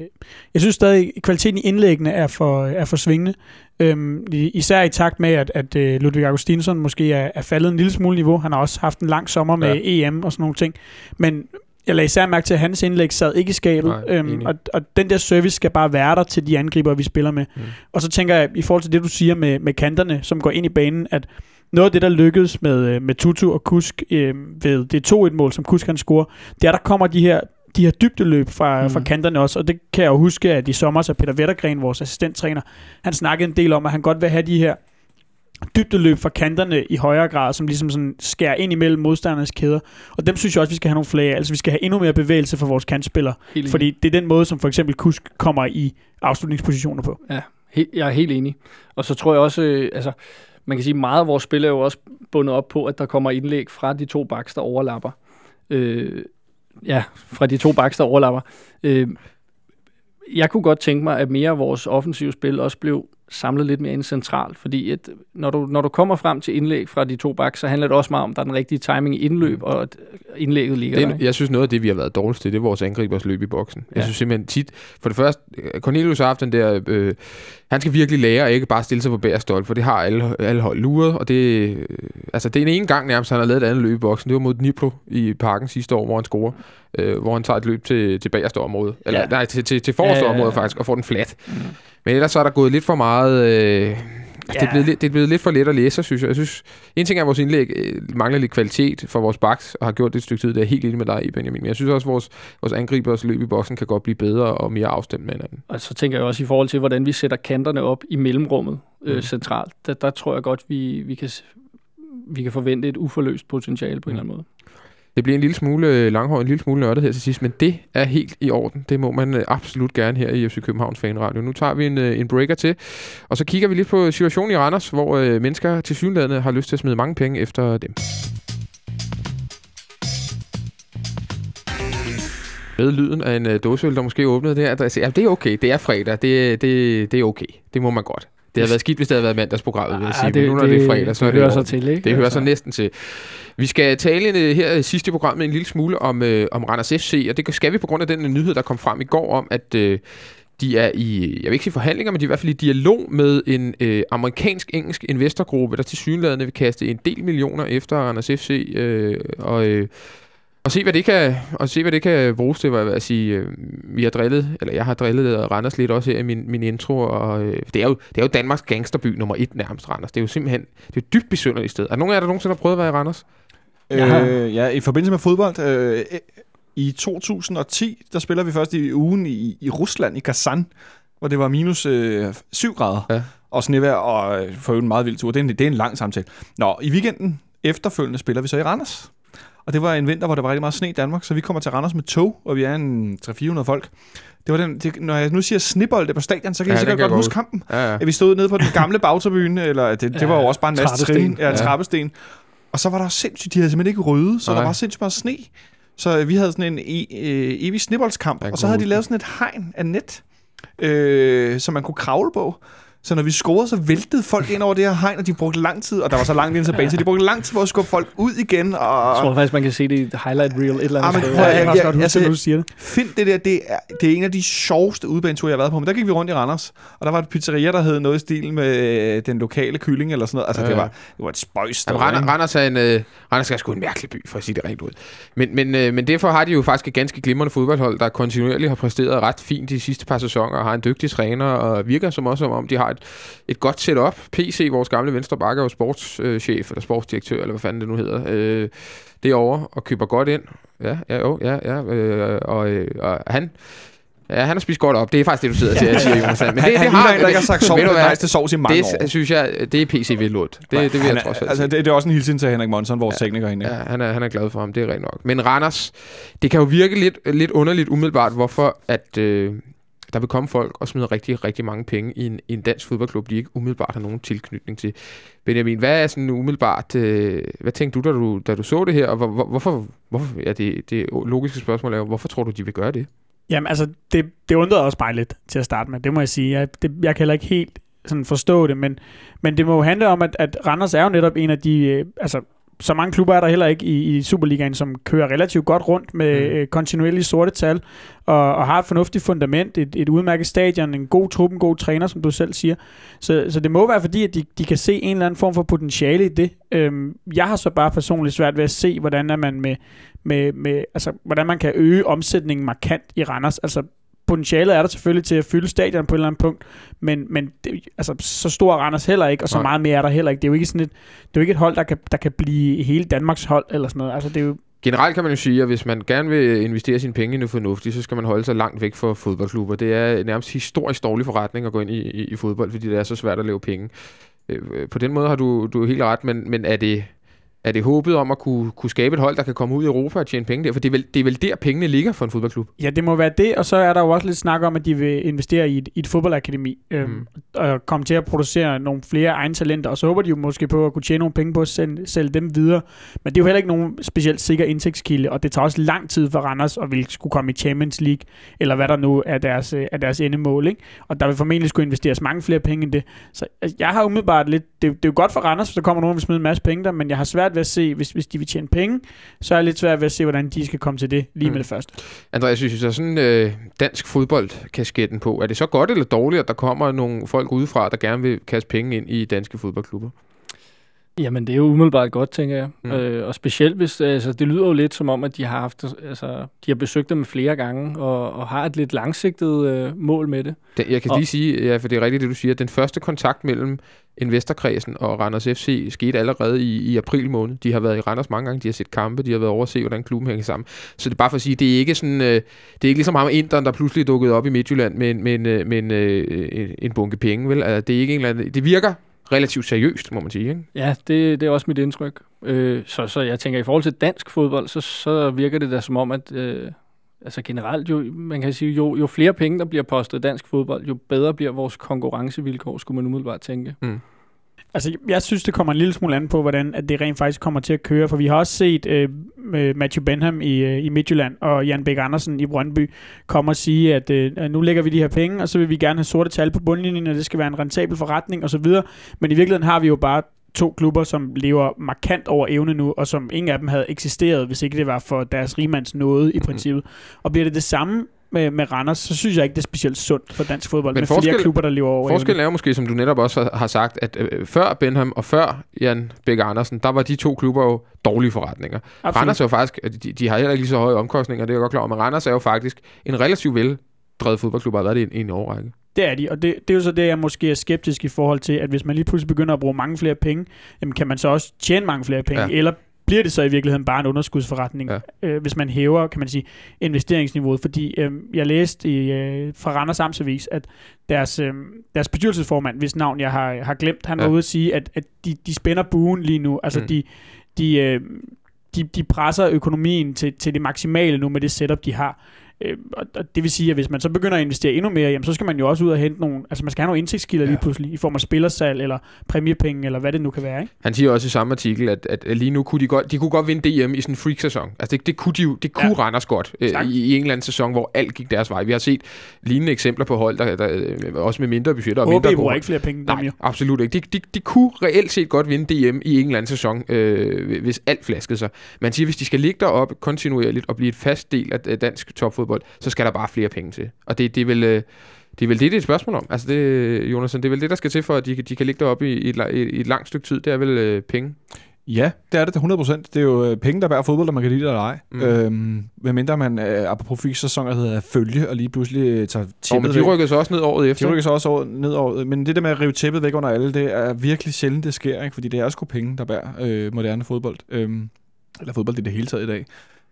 jeg synes stadig, at kvaliteten i indlæggene er for, er for svingende. Øhm, især i takt med, at, at øh, Ludvig Augustinsson måske er, er faldet en lille smule niveau. Han har også haft en lang sommer med ja. EM og sådan nogle ting. Men jeg lagde især mærke til, at hans indlæg sad ikke i skabet, Nej, øhm, og, og den der service skal bare være der til de angriber, vi spiller med. Mm. Og så tænker jeg, i forhold til det, du siger med, med kanterne, som går ind i banen, at noget af det, der lykkedes med, øh, med Tutu og Kusk øh, ved det 2-1-mål, som Kusk han scorer, det er, der kommer de her de her dybdeløb fra, mm. fra kanterne også, og det kan jeg jo huske, at i sommer så Peter Vettergren, vores assistenttræner, han snakkede en del om, at han godt vil have de her dybdeløb fra kanterne i højere grad, som ligesom sådan skærer ind imellem modstandernes kæder. Og dem synes jeg også, vi skal have nogle flere af. Altså vi skal have endnu mere bevægelse for vores kantspillere. Helt fordi det er den måde, som for eksempel Kusk kommer i afslutningspositioner på. Ja, jeg er helt enig. Og så tror jeg også, øh, altså man kan sige, meget af vores spil er jo også bundet op på, at der kommer indlæg fra de to baks, der overlapper. Øh, ja, fra de to baks, der overlapper. Øh, jeg kunne godt tænke mig, at mere af vores offensive spil også blev samlet lidt mere ind centralt, fordi at når, du, når du kommer frem til indlæg fra de to bak, så handler det også meget om, at der er den rigtige timing i indløb, og at indlægget ligger det, der. Jeg synes noget af det, vi har været dårligst til, det er vores angribers løb i boksen. Ja. Jeg synes simpelthen tit, for det første, Cornelius har haft den der, øh, han skal virkelig lære at ikke bare stille sig på bærestol, for det har alle, alle hold luret, og det, øh, altså det er en ene gang nærmest, han har lavet et andet løb i boksen. Det var mod Dnipro i parken sidste år, hvor han scorer, øh, hvor han tager et løb til, til bagerste område, eller ja. nej, til, til, til forreste ja, ja, ja. område faktisk, og får den flat. Mm. Men ellers så er der gået lidt for meget... Øh, Altså, ja. det, er blevet, det er blevet lidt for let at læse, synes jeg. Jeg synes, en ting er, at vores indlæg øh, mangler lidt kvalitet for vores baks, og har gjort det et stykke tid. Det er helt enig med dig i, Benjamin. Men jeg synes også, at vores, vores angribers løb i boksen kan godt blive bedre og mere afstemt med hinanden. Og så tænker jeg også i forhold til, hvordan vi sætter kanterne op i mellemrummet øh, mm. centralt. Der, der tror jeg godt, vi, vi, kan, vi kan forvente et uforløst potentiale på mm. en eller anden måde. Det bliver en lille smule øh, langhåret, en lille smule nørdet her til sidst, men det er helt i orden. Det må man øh, absolut gerne her i FC Københavns Fanradio. Nu tager vi en, øh, en breaker til, og så kigger vi lidt på situationen i Randers, hvor øh, mennesker til synlædende har lyst til at smide mange penge efter dem. Med lyden af en øh, dåseøl, der måske åbnede der. Der ja, det er okay. Det er fredag. Det, det, det er okay. Det må man godt. Det havde været skidt, hvis det havde været mandagsprogrammet, vil jeg sige. Det, Men nu når det, det er fredag, så det, det hører så til, ikke? Det hører altså. så næsten til. Vi skal tale her sidste program med en lille smule om, øh, om Randers FC, og det skal vi på grund af den nyhed, der kom frem i går om, at øh, de er i, jeg vil ikke sige forhandlinger, men de er i hvert fald i dialog med en øh, amerikansk-engelsk investorgruppe, der til synlædende vil kaste en del millioner efter Randers FC, øh, og... Øh, og se, hvad det kan, og se, hvad det kan bruges til, jeg sige. Øh, vi har drillet, eller jeg har drillet Randers lidt også her i min, min intro, og øh, det, er jo, det er jo Danmarks gangsterby nummer et nærmest, Randers. Det er jo simpelthen, det er dybt besynderligt sted. Er nogen af jer, der nogensinde har prøvet at være i Randers? Øh, ja, i forbindelse med fodbold. Øh, I 2010, der spiller vi først i ugen i, i Rusland, i Kazan, hvor det var minus øh, 7 grader. Ja. Og snevejr, og øh, for en meget vild tur. Det er en, det er en lang samtale. Nå, i weekenden efterfølgende spiller vi så i Randers. Og det var en vinter, hvor der var rigtig meget sne i Danmark, så vi kommer til Randers med tog, og vi er en 300-400 folk. Det var den, det, når jeg nu siger snibbold på stadion, så kan ja, I sikkert godt huske kampen. Ja, ja. At vi stod nede på den gamle bagtribune, eller det, det ja, var jo også bare en masse trin, ja, trappesten. Og så var der sindssygt, de havde simpelthen ikke røde, så Nej. der var sindssygt meget sne. Så vi havde sådan en e, øh, evig snibboldskamp, og så havde de lavet sådan et hegn af net, øh, som man kunne kravle på. Så når vi scorede, så væltede folk ind over det her hegn, og de brugte lang tid, og der var så langt ind tilbage, så de brugte lang tid for at skubbe folk ud igen. Og... Jeg tror faktisk, man kan se det i highlight reel et eller andet sted. Jeg, jeg, jeg, jeg, jeg, jeg, du siger det. Find det der, det er, det er en af de sjoveste udbaneture, jeg har været på. Men der gik vi rundt i Randers, og der var et pizzeria, der hed noget i stil med øh, den lokale kylling eller sådan noget. Altså, ja. det, var, det var et spøjst. Jamen, Randers, Randers, er en, uh, Randers er sgu en mærkelig by, for at sige det rent ud. Men, men, uh, men derfor har de jo faktisk et ganske glimrende fodboldhold, der kontinuerligt har præsteret ret fint de sidste par sæsoner, og har en dygtig træner, og virker som også, som om de har et, et godt setup. PC, vores gamle venstre bakke, er jo sportschef, eller sportsdirektør, eller hvad fanden det nu hedder, øh, derovre, og køber godt ind. Ja, ja, jo, ja, ja. Øh, og, øh, og han Ja, han har spist godt op. Det er faktisk det, du sidder til at sige, Jonas. Men det, han, det han har en, der ikke har sagt Ved hvad? nice sovs i mange det, år. synes jeg, det er PC Vildlund. Det, det vil Han jeg trods alt altså, det, det, er også en hilsen til Henrik Monson, vores ja. tekniker herinde. Ja, han er, han er glad for ham, det er rent nok. Men Randers, det kan jo virke lidt, lidt underligt umiddelbart, hvorfor at, øh, der vil komme folk og smide rigtig, rigtig mange penge i en, i en dansk fodboldklub, de ikke umiddelbart har nogen tilknytning til. Benjamin, hvad er sådan umiddelbart, øh, hvad tænkte du da, du, da du så det her, og hvor, hvor, hvorfor, hvorfor, ja, det, det logiske spørgsmål er jo, hvorfor tror du, de vil gøre det? Jamen, altså, det, det undrede også mig lidt til at starte med. Det må jeg sige. Jeg, det, jeg kan heller ikke helt sådan forstå det, men, men det må jo handle om, at, at Randers er jo netop en af de... Øh, altså, så mange klubber er der heller ikke i, i Superligaen, som kører relativt godt rundt med Mm. øh, kontinuerlige sorte tal, og, og har et fornuftigt fundament, et, et udmærket stadion, en god trup, en god træner, som du selv siger. Så, så det må være fordi, at de, de kan se en eller anden form for potentiale i det. Øhm, jeg har så bare personligt svært ved at se, hvordan er man med, med, med altså, hvordan man kan øge omsætningen markant i Randers. Altså, potentialet er der selvfølgelig til at fylde stadion på et eller andet punkt, men, men det, altså, så stor er Randers heller ikke, og så Nej. meget mere er der heller ikke. Det er jo ikke sådan et, det er jo ikke et hold, der kan, der kan blive hele Danmarks hold, eller sådan noget. Altså, det er jo, Generelt kan man jo sige, at hvis man gerne vil investere sine penge i noget fornuftigt, så skal man holde sig langt væk fra fodboldklubber. Det er nærmest historisk dårlig forretning at gå ind i, i, i fodbold, fordi det er så svært at lave penge. Øh, på den måde har du, du helt ret, men, men er det... Er det håbet om at kunne, kunne skabe et hold, der kan komme ud i Europa og tjene penge der? For det er, vel, det er vel der, pengene ligger for en fodboldklub. Ja, det må være det, og så er der jo også lidt snak om, at de vil investere i et, i et fodboldakademi, øhm, Mm. og komme til at producere nogle flere egne talenter, og så håber de jo måske på at kunne tjene nogle penge på at sælge, sælge dem videre. Men det er jo heller ikke nogen specielt sikker indtægtskilde, og det tager også lang tid for Randers at ville skulle komme i Champions League, eller hvad der nu er deres, øh, er deres endemål, ikke? Og der vil formentlig skulle investeres mange flere penge end det. Så altså, jeg har umiddelbart lidt, det, det er jo godt for Randers, hvis der kommer nogen, der vil smide en masse penge der, men jeg har svært ved at se, hvis, hvis de vil tjene penge, så er jeg lidt svært ved at se, hvordan de skal komme til det lige Mm. med det første. Andreas, synes du sådan øh, dansk fodboldkasketten på, er det så godt eller dårligt, at der kommer nogle folk udefra, der gerne vil kaste penge ind i danske fodboldklubber? Jamen, det er jo umiddelbart godt, tænker jeg. Mm. Øh, og specielt hvis, altså, det lyder jo lidt som om, at de har haft, altså, de har besøgt dem flere gange, og, og har et lidt langsigtet øh, mål med det. Den, jeg kan Og- lige sige, ja, for det er rigtigt det, du siger, den første kontakt mellem investorkredsen og Randers FC skete allerede i, i april måned. De har været i Randers mange gange, de har set kampe, de har været over at se, hvordan klubben hænger sammen. Så det er bare for at sige, det er ikke sådan, øh, det er ikke ligesom ham Inderen, der pludselig dukket op i Midtjylland med, med, øh, med en, øh, en, en bunke penge, vel? Altså, det er ikke en eller anden, det virker relativt seriøst, må man sige, ikke? Ja, det, det er også mit indtryk. Øh, så, så jeg tænker, i forhold til dansk fodbold, så, så virker det da som om, at øh, altså generelt, jo, man kan sige, jo, jo flere penge, der bliver postet i dansk fodbold, jo bedre bliver vores konkurrencevilkår, skulle man umiddelbart tænke. Altså, jeg synes, det kommer en lille smule an på, hvordan at det rent faktisk kommer til at køre, for vi har også set øh, med Matthew Benham i, øh, i Midtjylland og Jan Bæk Andersen i Brøndby komme og sige, at øh, nu lægger vi de her penge, og så vil vi gerne have sorte tal på bundlinjen, og det skal være en rentabel forretning osv. Men i virkeligheden har vi jo bare to klubber, som lever markant over evne nu, og som ingen af dem havde eksisteret, hvis ikke det var for deres rimands nåde i princippet. Og bliver det det samme med, med Randers, så synes jeg ikke, det er specielt sundt for dansk fodbold, Men med flere forskel- klubber, der lever over. Forskellen er jo måske, som du netop også har, sagt, at øh, før Benham og før Jan Bæk Andersen, der var de to klubber jo dårlige forretninger. Absolut. Randers er jo faktisk, de, de har heller ikke lige så høje omkostninger, det er jeg godt klar over, men Randers er jo faktisk en relativt veldrevet fodboldklub, og har været det i en, en årrække. Det er de, og det, det er jo så det, jeg måske er skeptisk i forhold til, at hvis man lige pludselig begynder at bruge mange flere penge, jamen kan man så også tjene mange flere penge, ja. eller bliver det så i virkeligheden bare en underskudsforretning, Ja. øh, hvis man hæver, kan man sige, investeringsniveauet. Fordi øh, jeg læste i, øh, fra Randers Amtsavis, at deres, øh, deres bestyrelsesformand, hvis navn jeg har, har glemt, han Ja. var ude at sige, at, at de, de spænder buen lige nu. Altså mm. de, de, øh, de, de presser økonomien til, til det maksimale nu med det setup, de har. Øh, og, det vil sige, at hvis man så begynder at investere endnu mere, jamen, så skal man jo også ud og hente nogle, altså man skal have nogle indtægtskilder ja. lige pludselig, i form af spillersalg, eller præmiepenge, eller hvad det nu kan være, ikke? Han siger også i samme artikel, at, at lige nu kunne de godt, de kunne godt vinde DM i sådan en freak-sæson. Altså det, det kunne de jo, det kunne ja. Randers godt øh, i, i en eller anden sæson, hvor alt gik deres vej. Vi har set lignende eksempler på hold, der, der, øh, også med mindre budgetter og OB mindre bruger ikke flere penge Nej, dem jo. absolut ikke. De, de, de kunne reelt set godt vinde DM i en eller anden sæson, øh, hvis alt flaskede sig. Man siger, hvis de skal ligge deroppe kontinuerligt og blive et fast del af dansk topfodbold, så skal der bare flere penge til. Og det, det er vel... Øh, det er vel det, det er et spørgsmål om. Altså det, Jonathan, det er vel det, der skal til for, at de, de kan ligge deroppe i, i, i, i et langt stykke tid. Det er vel øh, penge. Ja, det er det til 100%. Det er jo øh, penge, der bærer fodbold, der man kan lide det eller ej. Mm. Øhm, medmindre man, øh, apropos fik sæsoner, hedder følge, og lige pludselig øh, tager Og tæppet men de væk. rykkede så også ned året efter. De rykker så også over, ned over, men det der med at rive tæppet væk under alle, det er virkelig sjældent, det sker, ikke? fordi det er sgu penge, der bærer øh, moderne fodbold, øhm, eller fodbold i det hele taget i dag.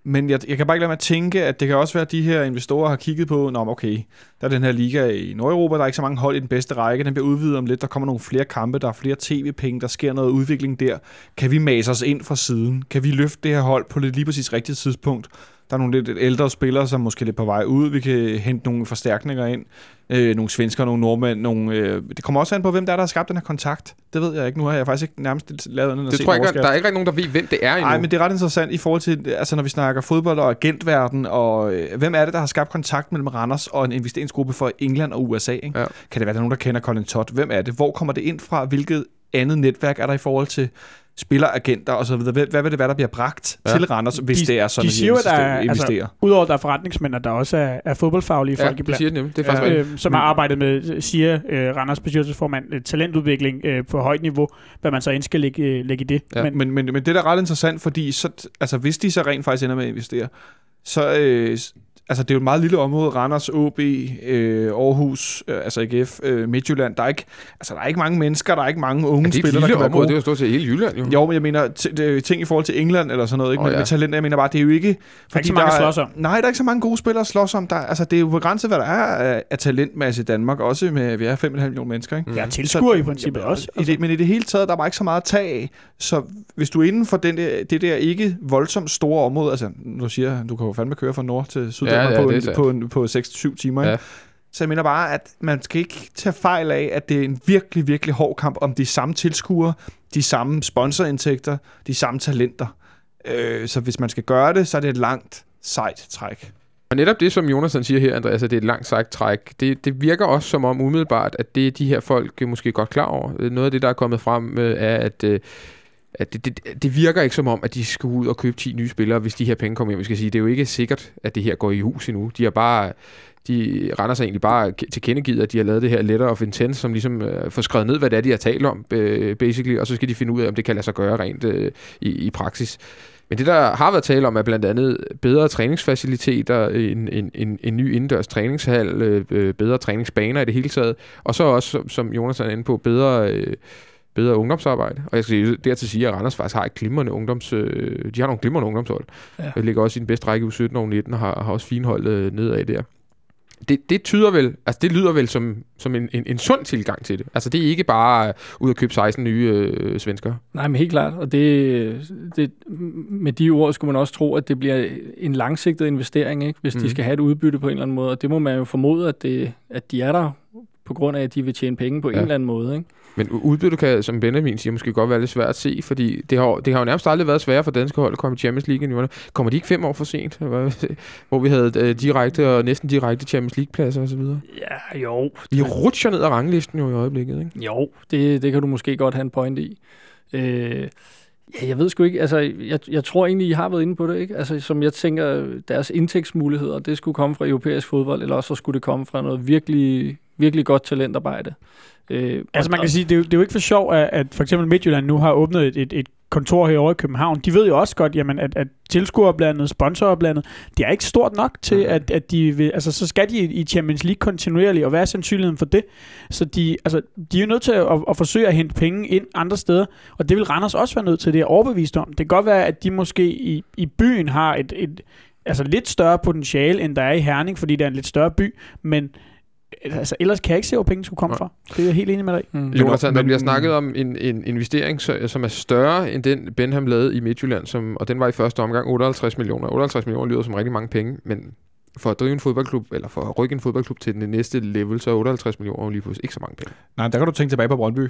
Men jeg, jeg kan bare ikke lade mig at tænke, at det kan også være, at de her investorer har kigget på, Nå, okay, der er den her liga i Nordeuropa, der er ikke så mange hold i den bedste række, den bliver udvidet om lidt, der kommer nogle flere kampe, der er flere tv-penge, der sker noget udvikling der. Kan vi mase os ind fra siden? Kan vi løfte det her hold på det lige præcis rigtige tidspunkt? Der er nogle lidt ældre spillere, som måske er lidt på vej ud. Vi kan hente nogle forstærkninger ind. Øh, nogle svensker, nogle nordmænd. Nogle, øh, det kommer også an på, hvem der er, der har skabt den her kontakt. Det ved jeg ikke. Nu har jeg faktisk ikke nærmest lavet at Det tror jeg ikke, der er ikke nogen, der ved, hvem det er endnu. Nej, men det er ret interessant i forhold til, altså når vi snakker fodbold og agentverden, og øh, hvem er det, der har skabt kontakt mellem Randers og en investeringsgruppe for England og USA? Ikke? Ja. Kan det være, der er nogen, der kender Colin Todd? Hvem er det? Hvor kommer det ind fra? Hvilket andet netværk er der i forhold til spilleragenter og så videre? Hvad, hvad vil det være, der bliver bragt Ja. til Randers, hvis De- det er sådan, de siger at der er- investerer? altså, Udover at der er forretningsmænd, at der også er, er fodboldfaglige ja, folk iblandt. siger det nemlig. Det er faktisk Ja. øh, som har arbejdet med, siger øh, Randers bestyrelsesformand, øh, talentudvikling øh, på højt niveau, hvad man så end skal lægge, øh, lægge i det. Ja. Men, Men, men, men det er da ret interessant, fordi så, altså, hvis de så rent faktisk ender med at investere, så øh, altså, det er jo et meget lille område, Randers, OB, øh, Aarhus, øh, altså AGF, øh, Midtjylland. Der er, ikke, altså, der er ikke mange mennesker, der er ikke mange unge Ja, er spillere, der kan være område. gode. Det er jo stort set hele Jylland, jo. Jo, men jeg mener, t- det er ting i forhold til England eller sådan noget, ikke? Oh, ja. med talenter, jeg mener bare, det er jo ikke... der er ikke så mange at slås om. Nej, der er ikke så mange gode spillere at slås om. Der, altså, det er jo begrænset, hvad der er af, af talentmasse i Danmark, også med, vi er 5,5 millioner mennesker, ikke? Mm. Er tilskuer i princippet Jamen, også. I det, men i det hele taget, der er bare ikke så meget at tage af. Så hvis du er inden for den der, det der ikke voldsomt store område, altså nu siger du kan jo fandme køre fra nord til Syddanmark Ja, ja, på, det er en, på, en, på 6-7 timer. Ikke? Ja. Så jeg mener bare, at man skal ikke tage fejl af, at det er en virkelig, virkelig hård kamp om de samme tilskuere, de samme sponsorindtægter, de samme talenter. Øh, så hvis man skal gøre det, så er det et langt, sejt træk. Og netop det, som Jonas siger her, Andreas, at det er et langt sejt træk, det, det virker også som om umiddelbart, at det er de her folk måske godt klar over. Noget af det, der er kommet frem, øh, er, at, øh, at det, det, det virker ikke som om, at de skal ud og købe 10 nye spillere, hvis de her penge kommer hjem. Vi skal sige, det er jo ikke sikkert, at det her går i hus endnu. De har bare de render sig egentlig bare til kendegivet, at de har lavet det her letter of intent, som ligesom øh, får skrevet ned, hvad det er, de har talt om, øh, basically, og så skal de finde ud af, om det kan lade sig gøre rent øh, i, i praksis. Men det, der har været tale om, er blandt andet bedre træningsfaciliteter, en, en, en, en ny indendørs træningshal, øh, øh bedre træningsbaner i det hele taget, og så også, som- som Jonas er inde på, bedre, øh, bedre ungdomsarbejde. Og jeg skal dertil sige, at Randers faktisk har et glimrende ungdoms... Øh, de har nogle glimrende ungdomshold. Ja. Ja. ligger også i den bedste række u 17 og 19 og har, har også fine hold øh, nedad der. Det, det tyder vel, altså det lyder vel som, som en, en, en sund tilgang til det. Altså det er ikke bare øh, ud at købe 16 nye øh, svenskere. Nej, men helt klart. Og det, det, med de ord skulle man også tro, at det bliver en langsigtet investering, ikke? hvis mm. Mhm. de skal have et udbytte på en eller anden måde. Og det må man jo formode, at, det, at de er der på grund af, at de vil tjene penge på. Ja. en eller anden måde. Ikke? Men udbytte kan, som Benjamin siger, måske godt være lidt svært at se, fordi det har, det har jo nærmest aldrig været sværere for danske hold at komme i Champions League. end nu. Kommer de ikke fem år for sent? Hvor vi havde øh, direkte og næsten direkte Champions League-pladser osv.? Ja, jo. De rutscher ned ad ranglisten jo i øjeblikket, ikke? Jo, det, det kan du måske godt have en point i. Øh, ja, jeg ved sgu ikke, altså, jeg, jeg tror egentlig, I har været inde på det, ikke? Altså, som jeg tænker, deres indtægtsmuligheder, det skulle komme fra europæisk fodbold, eller også så skulle det komme fra noget virkelig, virkelig godt talentarbejde. Øh, Altså man kan sige, det er, jo, det er jo ikke for sjov, at, at for eksempel Midtjylland nu har åbnet et, et, et kontor herovre i København. De ved jo også godt, jamen, at, at tilskuerblandet, sponsorblandet, det er ikke stort nok til, Mhm. at, at de vil, altså så skal de i Champions League kontinuerligt, og hvad er sandsynligheden for det? Så de, altså, de er jo nødt til at, at, at forsøge at hente penge ind andre steder, og det vil Randers også være nødt til, det er overbevist om. Det kan godt være, at de måske i, i byen har et, et altså lidt større potentiale, end der er i Herning, fordi det er en lidt større by, men altså, ellers kan jeg ikke se, hvor pengene skulle komme Nej. fra. Det er jeg helt enig med dig. Mm. Jonathan, der men- bliver snakket om en, en investering, som er større end den Benham lavede i Midtjylland, som, og den var i første omgang 58 millioner. 58 millioner lyder som rigtig mange penge, men for at drive en fodboldklub, eller for at rykke en fodboldklub til den næste level, så er 58 millioner lige pludselig ikke så mange penge. Nej, der kan du tænke tilbage på Brøndby.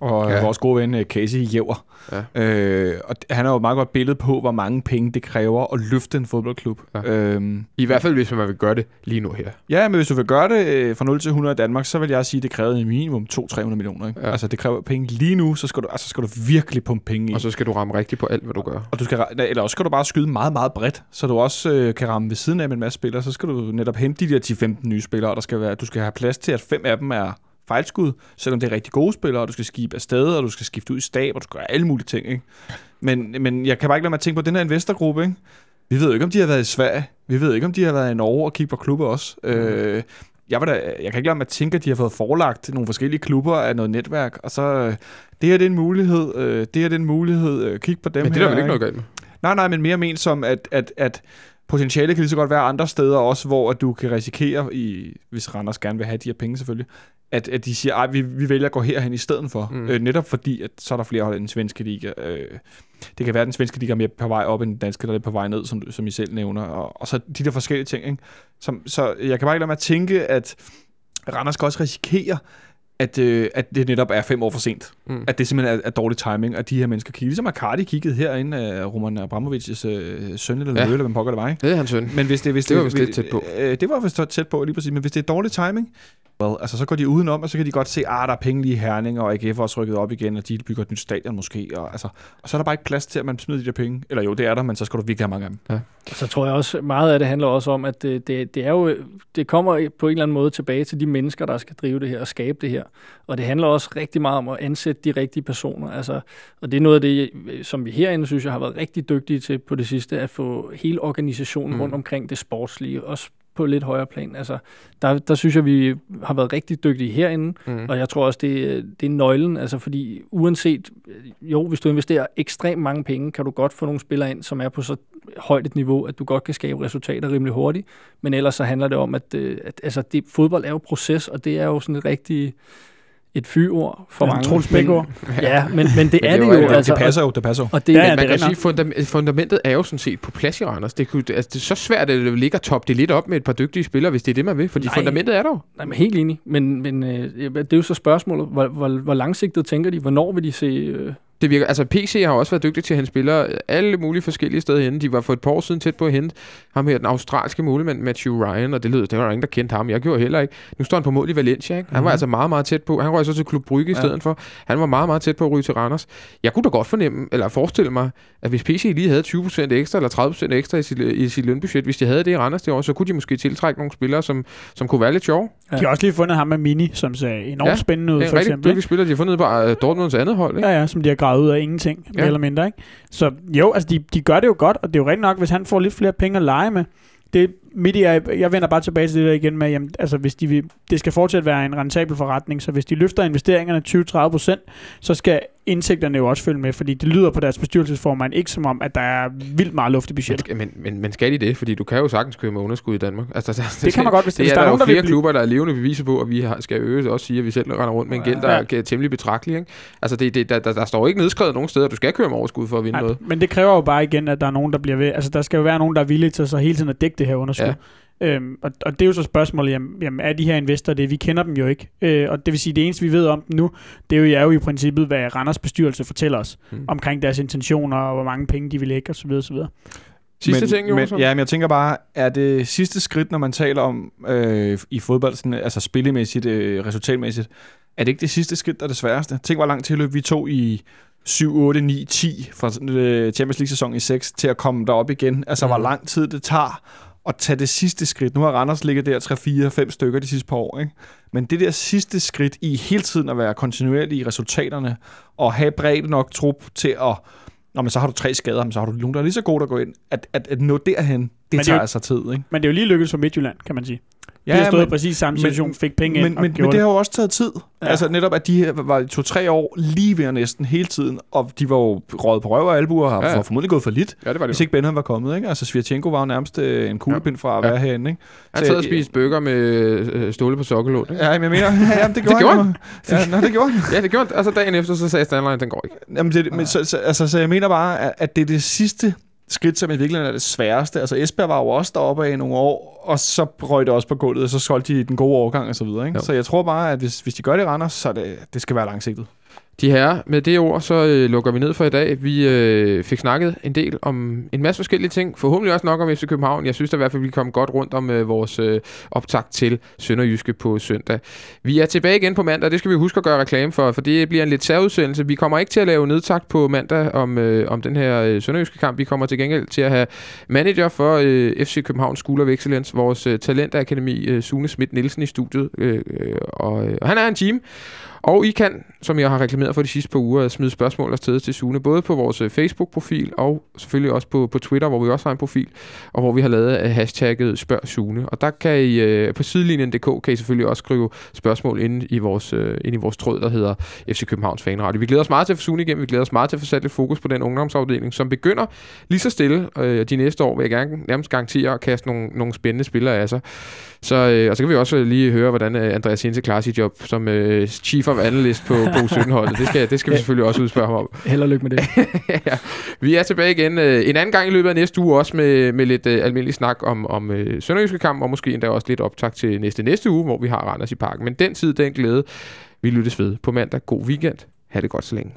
Og Ja. vores gode ven øh, Casey Jæver. Ja. Øh, og han har jo et meget godt billede på, hvor mange penge det kræver at løfte en fodboldklub. Ja. Øhm, I hvert fald, hvis man vil gøre det lige nu her. ja, men hvis du vil gøre det øh, fra 0 til 100 i Danmark, så vil jeg sige, at det kræver minimum 200-300 millioner. Ikke? Ja. Altså, det kræver penge lige nu, så skal du, altså, skal du virkelig pumpe penge i. Og så skal du ramme rigtigt på alt, hvad du gør. Og du skal, eller også skal du bare skyde meget, meget bredt, så du også øh, kan ramme ved siden af med en masse spillere. Så skal du netop hente de der 10-15 nye spillere, og der skal være, du skal have plads til, at fem af dem er fejlskud, selvom det er rigtig gode spillere, og du skal skifte afsted, og du skal skifte ud i stab, og du skal gøre alle mulige ting. Ikke? Men, men jeg kan bare ikke lade mig tænke på den her investorgruppe. Ikke? Vi ved jo ikke, om de har været i Sverige. Vi ved ikke, om de har været i Norge og kigge på klubber også. Mm. Øh, jeg, var da, jeg kan ikke lade mig tænke, at de har fået forelagt nogle forskellige klubber af noget netværk, og så øh, det her det er en mulighed, øh, det her det er en mulighed, øh, kig på dem Men det er der vel ikke noget galt med. Nej, nej, men mere ment som, at, at, at potentiale kan lige så godt være andre steder også, hvor at du kan risikere, i, hvis Randers gerne vil have de her penge selvfølgelig, at, at de siger, at vi, vi vælger at gå herhen i stedet for. Mm. Øh, netop fordi, at så er der flere hold i den svenske liga. Øh, det kan være, at den svenske liga er mere på vej op, end den danske, der er på vej ned, som, som I selv nævner. Og, og så de der forskellige ting. Ikke? Som, så jeg kan bare ikke lade mig at tænke, at Randers skal også risikere, at, øh, at det netop er fem år for sent. Mm. At det simpelthen er, er dårlig timing, at de her mennesker kigger. Ligesom Arcadi kiggede herinde af Roman Abramovics øh, søn eller Ja. ja. eller hvad pokker det var, ikke? Det er hans søn. Men hvis det, hvis Det var vist lidt tæt på. Øh, det var vist tæt på, lige præcis. Men hvis det er dårlig timing, well, altså, så går de udenom, og så kan de godt se, at der er penge lige i Herning, og AGF er også rykket op igen, og de bygger et nyt stadion måske. Og, altså, og så er der bare ikke plads til, at man smider de der penge. Eller jo, det er der, men så skal du virkelig have mange af dem. Så tror jeg også, meget af det handler også om, at det, det, det er jo, det kommer på en eller anden måde tilbage til de mennesker, der skal drive det her og skabe det her. Og det handler også rigtig meget om at ansætte de rigtige personer. Altså, og det er noget af det, som vi herinde synes jeg har været rigtig dygtige til på det sidste, at få hele organisationen mm. rundt omkring det sportslige, også på lidt højere plan. Altså, der, der synes jeg, vi har været rigtig dygtige herinde, Mm. og jeg tror også, det, det er nøglen, altså fordi uanset, jo, hvis du investerer ekstremt mange penge, kan du godt få nogle spillere ind, som er på så højt et niveau, at du godt kan skabe resultater rimelig hurtigt. Men ellers så handler det om, at, øh, at altså, det, fodbold er jo proces, og det er jo sådan et rigtig et fyord for Ja, mange. Troels Men- Bækgaard. Ja, men, men det Men er det det jo- altså, det passer jo, det passer jo. Og det, Ja, ja, ja, Men man det kan sige, fundam- fundamentet er jo sådan set på plads i Randers. Det, kunne, altså, det er så svært, at det ligger top det lidt op med et par dygtige spillere, hvis det er det, man vil. Fordi Nej. fundamentet er der jo. Nej, men helt enig. Men, men øh, det er jo så spørgsmålet, hvor, hvor, hvor langsigtet tænker de? Hvornår vil de se... Øh, Det virker, altså PC har også været dygtig til at hente spillere alle mulige forskellige steder henne. De var for et par år siden tæt på at hente ham her, den australske målmand Matthew Ryan, og det lød, det var der ingen, der kendte ham. Jeg gjorde heller ikke. Nu står han på mål i Valencia, ikke? Han var Mhm. altså meget, meget tæt på. Han røg så til Klub Brygge i Ja. stedet for. Han var meget, meget tæt på at ryge til Randers. Jeg kunne da godt fornemme, eller forestille mig, at hvis PC lige havde 20% ekstra, eller 30% ekstra i sit, i sit lønbudget, hvis de havde det i Randers det år, så kunne de måske tiltrække nogle spillere, som, som kunne være lidt sjove. De har også lige fundet ham med Mini, som ser enormt Ja, spændende ud, er for en rigtig eksempel. dygtig spiller, de har fundet bare uh, Dortmunds andet hold. Ikke? Ja, ja, som de har gravet ud af ingenting, mere Ja. eller mindre. Ikke? Så jo, altså de, de gør det jo godt, og det er jo rigtig nok, hvis han får lidt flere penge at lege med. Det midt i, jeg, jeg vender bare tilbage til det der igen med, jamen, altså hvis de vil, det skal fortsat være en rentabel forretning, så hvis de løfter investeringerne 20-30%, så skal indtægterne jo også følge med, fordi det lyder på deres bestyrelsesformand ikke som om, at der er vildt meget luft i budgettet. men, men, men skal de det? Fordi du kan jo sagtens køre med underskud i Danmark. Altså, der, Det kan man godt, hvis, Det hvis er der er der nogen, der flere blive... klubber, der er levende beviser på, at vi har, skal øge også sige, at vi selv render rundt med en gæld, der Ja. er temmelig betragtelig. Ikke? Altså, det, det, der, der, der, står ikke nedskrevet nogen steder, at du skal køre med overskud for at vinde Nej, noget. men det kræver jo bare igen, at der er nogen, der bliver ved. Altså, der skal jo være nogen, der er villige til så hele tiden at dække det her underskud. Ja. Øhm, og, og det er jo så spørgsmålet, jamen, jamen er de her investorer det? Vi kender dem jo ikke. Øh, og det vil sige, det eneste, vi ved om dem nu, det er jo, er jo i princippet, hvad Randers bestyrelse fortæller os mm. omkring deres intentioner, og hvor mange penge de vil lægge, osv. osv. Sidste men, ting, Jonas? men, Ja, men jeg tænker bare, er det sidste skridt, når man taler om øh, i fodbold, sådan, altså spillemæssigt, øh, resultatmæssigt, er det ikke det sidste skridt, der er det sværeste? Tænk, hvor lang tilløb vi tog i 7, 8, 9, 10 fra øh, Champions League-sæson i 6 til at komme derop igen. Altså, mm. hvor lang tid det tager at tage det sidste skridt. Nu har Randers ligget der 3, 4, 5 stykker de sidste par år, ikke? Men det der sidste skridt i hele tiden at være kontinuerlig i resultaterne, og have bredt nok trup til at Nå, men så har du tre skader, men så har du nogen, der er lige så gode at gå ind. At, at, at nå derhen, det det er tager jo- altså tid, ikke? Men det er jo lige lykkedes for Midtjylland, kan man sige. Ja, de har stået i præcis samme men- situation, fik penge ind men, og men, gjorde men det har jo også taget tid. Ja. Altså netop, at de her var i to-tre år lige ved næsten hele tiden, og de var jo røget på røv og albuer, og har Ja, formodentlig gået for lidt, Ja, det var det hvis jo. ikke Benham var kommet. Ikke? Altså Svirchenko var jo nærmest øh, en kuglepind fra at Ja. være herinde. Ikke? Han Så sad og spiste bøger med øh, ståle på sokkelån. Ja, men jeg mener, ja, jamen, det gjorde, gjorde han. jo. Ja, nå, det gjorde han. Ja, det gjorde han. Altså dagen efter, så sagde Stanley, den går ikke. Jamen, det, men, så, så, altså, så jeg mener bare, at, at det er det sidste skridt, som i virkeligheden er det sværeste. Altså Esbjerg var jo også deroppe af i nogle år, og så røg det også på gulvet, og så solgte de den gode overgang og så videre. Ikke? Jo. Så jeg tror bare, at hvis, hvis de gør det i Randers, så det, det skal være langsigtet. De her, med det ord, så øh, lukker vi ned for i dag. Vi øh, fik snakket en del om en masse forskellige ting. Forhåbentlig også nok om FC København. Jeg synes da i hvert fald, vi kom godt rundt om øh, vores øh, optakt til Sønderjyske på søndag. Vi er tilbage igen på mandag. Det skal vi huske at gøre reklame for, for det bliver en lidt særudsendelse. Vi kommer ikke til at lave nedtakt på mandag om, øh, om den her øh, Sønderjyske kamp. Vi kommer til gengæld til at have manager for øh, FC København School of Excellence, vores øh, talentakademi, øh, Sune Schmidt Nielsen i studiet. Øh, øh, og, øh, og han er en team. Og I kan, som jeg har reklameret for de sidste par uger, smide spørgsmål afsted til Sune, både på vores øh, Facebook-profil og selvfølgelig også på, på Twitter, hvor vi også har en profil, og hvor vi har lavet øh, hashtagget Spørg Sune. Og der kan I øh, på sidelinjen.dk kan I selvfølgelig også skrive spørgsmål ind i vores, ind i vores tråd, der hedder FC Københavns Fanradio. Vi glæder os meget til at få Sune igennem, vi glæder os meget til at få sat lidt fokus på den ungdomsafdeling, som begynder lige så stille øh, de næste år, vil jeg gerne nærmest garantere at kaste nogle, nogle spændende spillere af sig. Så, øh, og så kan vi også lige høre, hvordan øh, Andreas Hinse klarer sit job som øh, chief of analyst på, på U17-holdet. Det skal, det skal vi selvfølgelig også udspørge ham om. Held og lykke med det. ja. Vi er tilbage igen øh, en anden gang i løbet af næste uge, også med, med lidt øh, almindelig snak om, om øh, Sønderjyske kamp, og måske endda også lidt optag til næste næste uge, hvor vi har Randers i parken. Men den tid, den glæde, vi lyttes ved på mandag. God weekend. Ha' det godt så længe.